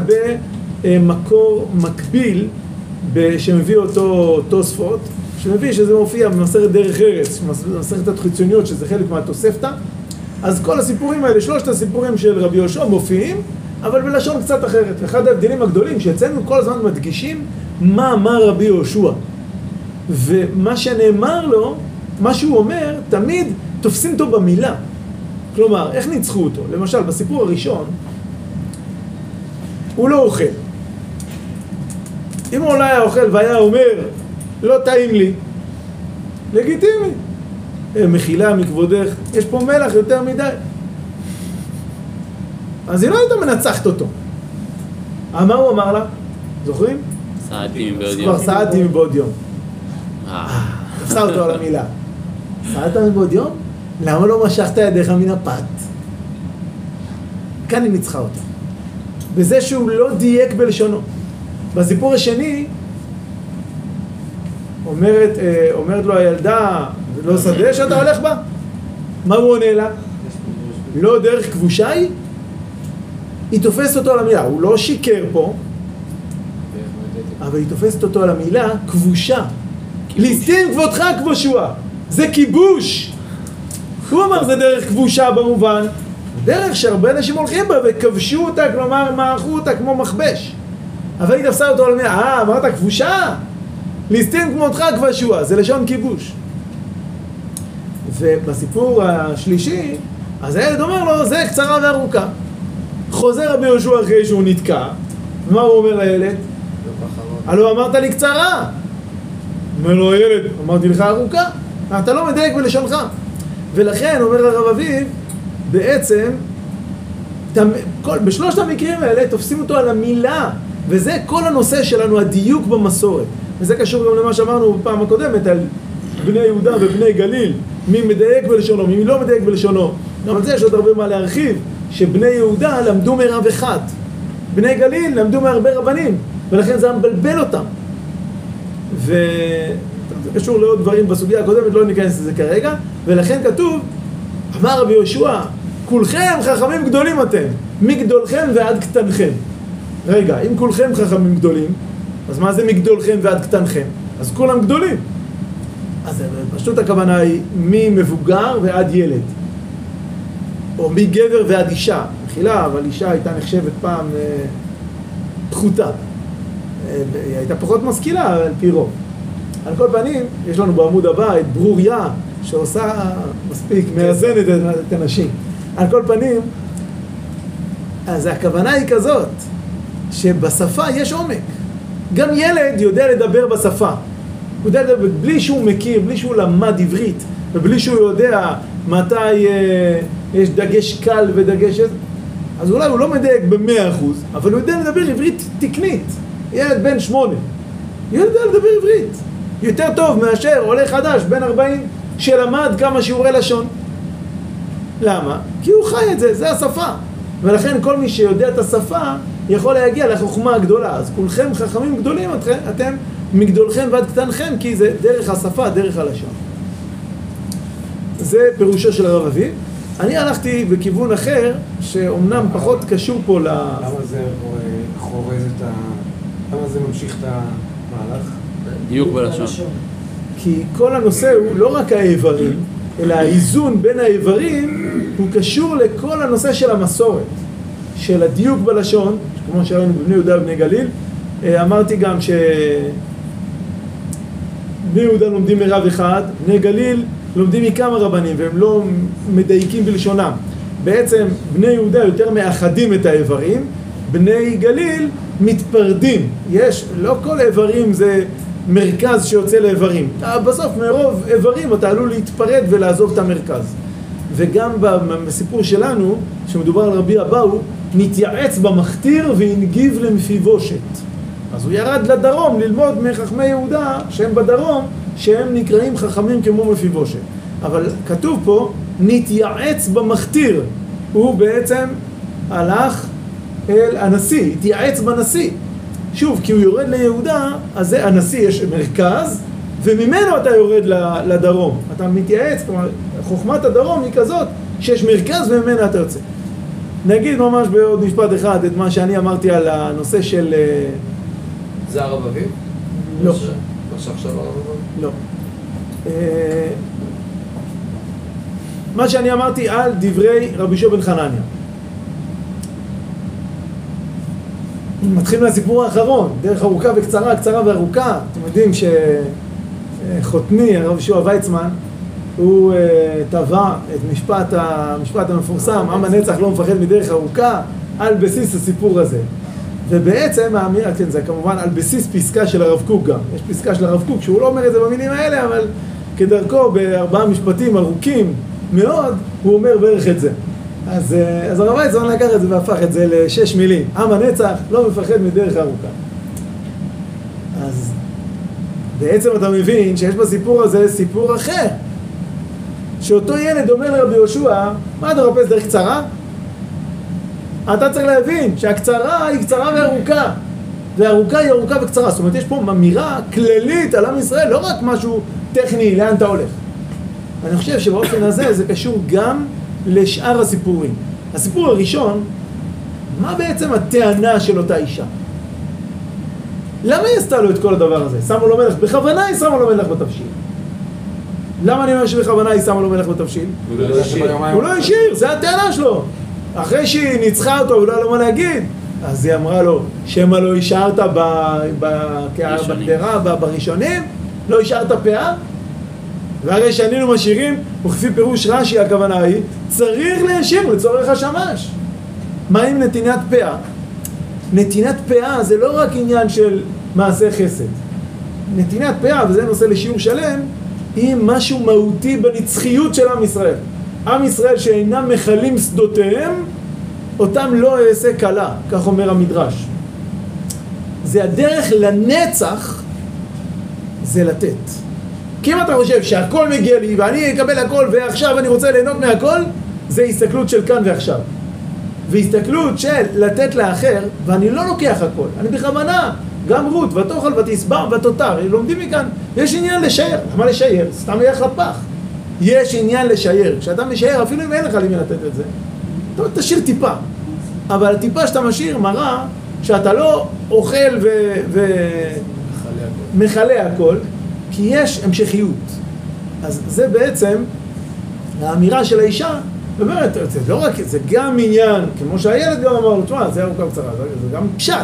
במקור מקביל שמביא אותו תוספות, שמביא שזה מופיע במסכת דרך ארץ, במסכת החיצוניות שזה חלק מהתוספתא, אז כל הסיפורים האלה, שלושת הסיפורים של רבי יהושע מופיעים, אבל בלשון קצת אחרת. אחד ההבדלים הגדולים שאצלנו כל הזמן מדגישים מה אמר רבי יהושע. ומה שנאמר לו, מה שהוא אומר, תמיד תופסים אותו במילה. כלומר, איך ניצחו אותו? למשל, בסיפור הראשון, הוא לא אוכל. אם הוא אולי היה אוכל והיה אומר, לא טעים לי, לגיטימי. "אה, מחילה מכבודך, יש פה מלח יותר מדי. אז היא לא הייתה מנצחת אותו. אה, מה הוא אמר לה? זוכרים? סעדתי מבעוד יום. כבר סעדתי מבעוד יום. אה, תפסה אותו על המילה. סעדת מבעוד יום? למה לא משכת ידיך מן הפת? כאן היא ניצחה אותה. בזה שהוא לא דייק בלשונו. בסיפור השני, אומרת, אה, אומרת לו הילדה, לא שדה שאתה הולך בה? מה הוא עונה לה? לא דרך כבושה היא? היא תופסת אותו על המילה, הוא לא שיקר פה, אבל היא תופסת אותו על המילה כבושה. ליסטים כבודך כבושוע. זה כיבוש. הוא אמר זה דרך כבושה במובן, דרך שהרבה אנשים הולכים בה וכבשו אותה, כלומר מעכו אותה כמו מכבש. אבל היא תפסה אותו על המילה, אה, אמרת כבושה? ליסטים כמותך כבשוע, זה לשון כיבוש. ובסיפור השלישי, אז הילד אומר לו, זה קצרה וארוכה. חוזר רבי יהושע אחרי שהוא נתקע, ומה הוא אומר לילד? הלא אמרת לי קצרה. אומר לו הילד, אמרתי לך ארוכה. אתה לא מדייק בלשונך. ולכן, אומר הרב אביב, בעצם, תמ- כל, בשלושת המקרים האלה תופסים אותו על המילה, וזה כל הנושא שלנו, הדיוק במסורת. וזה קשור גם למה שאמרנו בפעם הקודמת על בני יהודה ובני גליל, מי מדייק בלשונו, מי לא מדייק בלשונו. גם על זה יש עוד הרבה מה להרחיב, שבני יהודה למדו מרב אחד, בני גליל למדו מהרבה רבנים, ולכן זה היה מבלבל אותם. וזה קשור לעוד דברים בסוגיה הקודמת, לא ניכנס לזה כרגע, ולכן כתוב, אמר רבי יהושע, כולכם חכמים גדולים אתם, מגדולכם ועד קטנכם. רגע, אם כולכם חכמים גדולים, אז מה זה מגדולכם ועד קטנכם? אז כולם גדולים. אז פשוט הכוונה היא ממבוגר ועד ילד. או מגבר ועד אישה. מחילה, אבל אישה הייתה נחשבת פעם אה, פחותה. אה, היא הייתה פחות משכילה על פי רוב. על כל פנים, יש לנו בעמוד הבא את ברוריה, שעושה מספיק, מאזנת את- את הנשים. על כל פנים, אז הכוונה היא כזאת, שבשפה יש עומק. גם ילד יודע לדבר בשפה. הוא יודע לדבר בלי שהוא מכיר, בלי שהוא למד עברית, ובלי שהוא יודע מתי אה, יש דגש קל ודגש אז אולי הוא לא מדייק במאה אחוז, אבל הוא יודע לדבר עברית תקנית. ילד בן שמונה. ילד יודע לדבר עברית. יותר טוב מאשר עולה חדש, בן 40, שלמד כמה שיעורי לשון. למה? כי הוא חי את זה, זה השפה. ולכן כל מי שיודע את השפה יכול להגיע לחוכמה הגדולה. אז כולכם חכמים גדולים, אתכם, אתם מגדולכם ועד קטנכם, כי זה דרך השפה, דרך הלשון. זה פירושו של הרב אביב. אני הלכתי בכיוון אחר, שאומנם פחות קשור פה ל... למה זה אה, חורז את ה... למה זה ממשיך את המהלך? דיוק בלשון. כי כל הנושא הוא לא רק האיברים, אלא האיזון בין האיברים הוא קשור לכל הנושא של המסורת, של הדיוק בלשון, כמו שראינו בבני יהודה ובני גליל. אה, אמרתי גם שבני יהודה לומדים מרב אחד, בני גליל לומדים מכמה רבנים והם לא מדייקים בלשונם. בעצם בני יהודה יותר מאחדים את האיברים, בני גליל מתפרדים. יש, לא כל האיברים זה מרכז שיוצא לאיברים. בסוף מרוב איברים אתה עלול להתפרד ולעזוב את המרכז. וגם בסיפור שלנו, שמדובר על רבי אבאו, נתייעץ במכתיר והנגיב למפיבושת. אז הוא ירד לדרום ללמוד מחכמי יהודה שהם בדרום, שהם נקראים חכמים כמו מפיבושת. אבל כתוב פה, נתייעץ במכתיר. הוא בעצם הלך אל הנשיא, התייעץ בנשיא. שוב, כי הוא יורד ליהודה, אז זה הנשיא יש מרכז, וממנו אתה יורד לדרום. אתה מתייעץ, כלומר, חוכמת הדרום היא כזאת שיש מרכז וממנה אתה יוצא. נגיד ממש בעוד משפט אחד את מה שאני אמרתי על הנושא של... אה, זה הרב אביב? לא. מה שעכשיו הרב אביב? לא. אה, מה שאני אמרתי על דברי רבי שוב בן חנניה. מתחיל מהסיפור האחרון, דרך ארוכה וקצרה, קצרה וארוכה. אתם יודעים שחותני, הרב שועה ויצמן, הוא uh, טבע את משפט, המשפט המפורסם, עם הנצח לא מפחד מדרך ארוכה, על בסיס הסיפור הזה. ובעצם האמירה, כן, זה כמובן על בסיס פסקה של הרב קוק גם. יש פסקה של הרב קוק שהוא לא אומר את זה במילים האלה, אבל כדרכו בארבעה משפטים ארוכים מאוד, הוא אומר בערך את זה. אז, אה, אז הרב ויצמן לקח את זה והפך את זה לשש מילים. עם הנצח לא מפחד מדרך ארוכה. אז בעצם אתה מבין שיש בסיפור הזה סיפור אחר. שאותו ילד אומר לרבי יהושע, מה אתה מחפש דרך קצרה? אתה צריך להבין שהקצרה היא קצרה וארוכה. וארוכה היא ארוכה וקצרה. זאת אומרת, יש פה אמירה כללית על עם ישראל, לא רק משהו טכני, לאן אתה הולך. אני חושב שבאופן הזה זה קשור גם לשאר הסיפורים. הסיפור הראשון, מה בעצם הטענה של אותה אישה? למה היא עשתה לו את כל הדבר הזה? שמו לו מלך, בכוונה היא שמה לו מלך בתבשיל. למה אני אומר שבכוונה היא שמה לו מלך בתבשיל? הוא לא השאיר, זה הטענה שלו. אחרי שהיא ניצחה אותו ולא היה לו מה להגיד, אז היא אמרה לו, שמא לא השארת בקערה, בראשונים? לא השארת פאה? והרי שהנינו משאירים, וכפי פירוש רש"י הכוונה היא, צריך להשאיר לצורך השמש. מה עם נתינת פאה? נתינת פאה זה לא רק עניין של מעשה חסד. נתינת פאה, וזה נושא לשיעור שלם, היא משהו מהותי בנצחיות של עם ישראל. עם ישראל שאינם מכלים שדותיהם, אותם לא אעשה כלה, כך אומר המדרש. זה הדרך לנצח, זה לתת. כי אם אתה חושב שהכל מגיע לי ואני אקבל הכל ועכשיו אני רוצה ליהנות מהכל, זה הסתכלות של כאן ועכשיו. והסתכלות של לתת לאחר, ואני לא לוקח הכל, אני בכוונה, גם רות, ותאכל ותשבע ותותר, לומדים מכאן, יש עניין לשער, למה לשער? סתם ילך לפח. יש עניין לשער, כשאתה משער, אפילו אם אין לך למי לתת את זה, אתה תשאיר טיפה, אבל הטיפה שאתה משאיר מראה שאתה לא אוכל ומכלה הכל, כי יש המשכיות. אז זה בעצם האמירה של האישה, באמת, זה לא רק, זה גם עניין, כמו שהילד גם אמר תשמע, זה ארוכה וקצרה, זה גם פשט,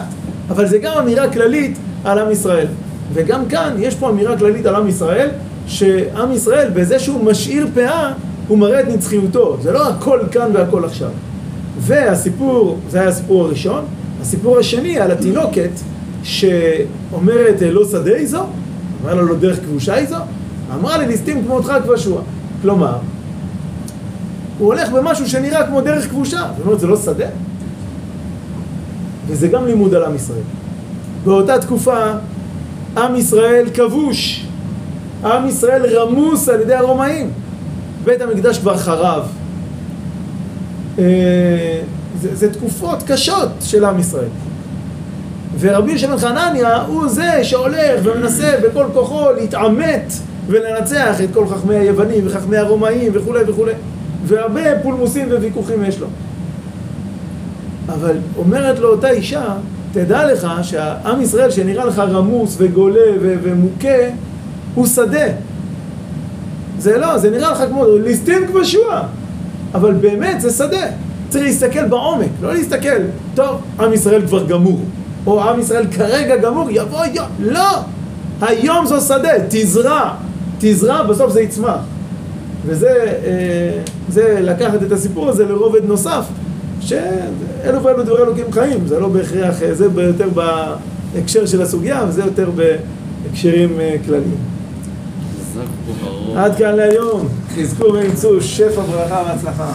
אבל זה גם אמירה כללית על עם ישראל. וגם כאן יש פה אמירה כללית על עם ישראל, שעם ישראל, בזה שהוא משאיר פאה, הוא מראה את נצחיותו. זה לא הכל כאן והכל עכשיו. והסיפור, זה היה הסיפור הראשון. הסיפור השני על התינוקת, שאומרת לא שדה היא זו, אמר לה לא דרך כבושה היא זו, אמרה לי ליסטים כמותך כבשוע. כלומר, הוא הולך במשהו שנראה כמו דרך כבושה. זאת אומרת, זה לא שדה. וזה גם לימוד על עם ישראל. באותה תקופה, עם ישראל כבוש. עם ישראל רמוס על ידי הרומאים. בית המקדש כבר חרב. אה, זה, זה תקופות קשות של עם ישראל. ורבי בן חנניה הוא זה שהולך ומנסה בכל כוחו להתעמת ולנצח את כל חכמי היוונים וחכמי הרומאים וכולי וכולי והרבה פולמוסים וויכוחים יש לו אבל אומרת לו אותה אישה תדע לך שהעם ישראל שנראה לך רמוס וגולה ומוכה הוא שדה זה לא, זה נראה לך כמו ליסטים כבשוע אבל באמת זה שדה צריך להסתכל בעומק, לא להסתכל טוב, עם ישראל כבר גמור או עם ישראל כרגע גמור, יבוא יום, לא! היום זו שדה, תזרע, תזרע, בסוף זה יצמח. וזה אה, זה לקחת את הסיפור הזה לרובד נוסף, שאלו ואלו דברי אלוקים חיים, זה לא בהכרח, זה יותר בהקשר של הסוגיה, וזה יותר הקשרים אה, כלליים. עד כאן להיום, חזקו ואמצו שפע ברכה והצלחה.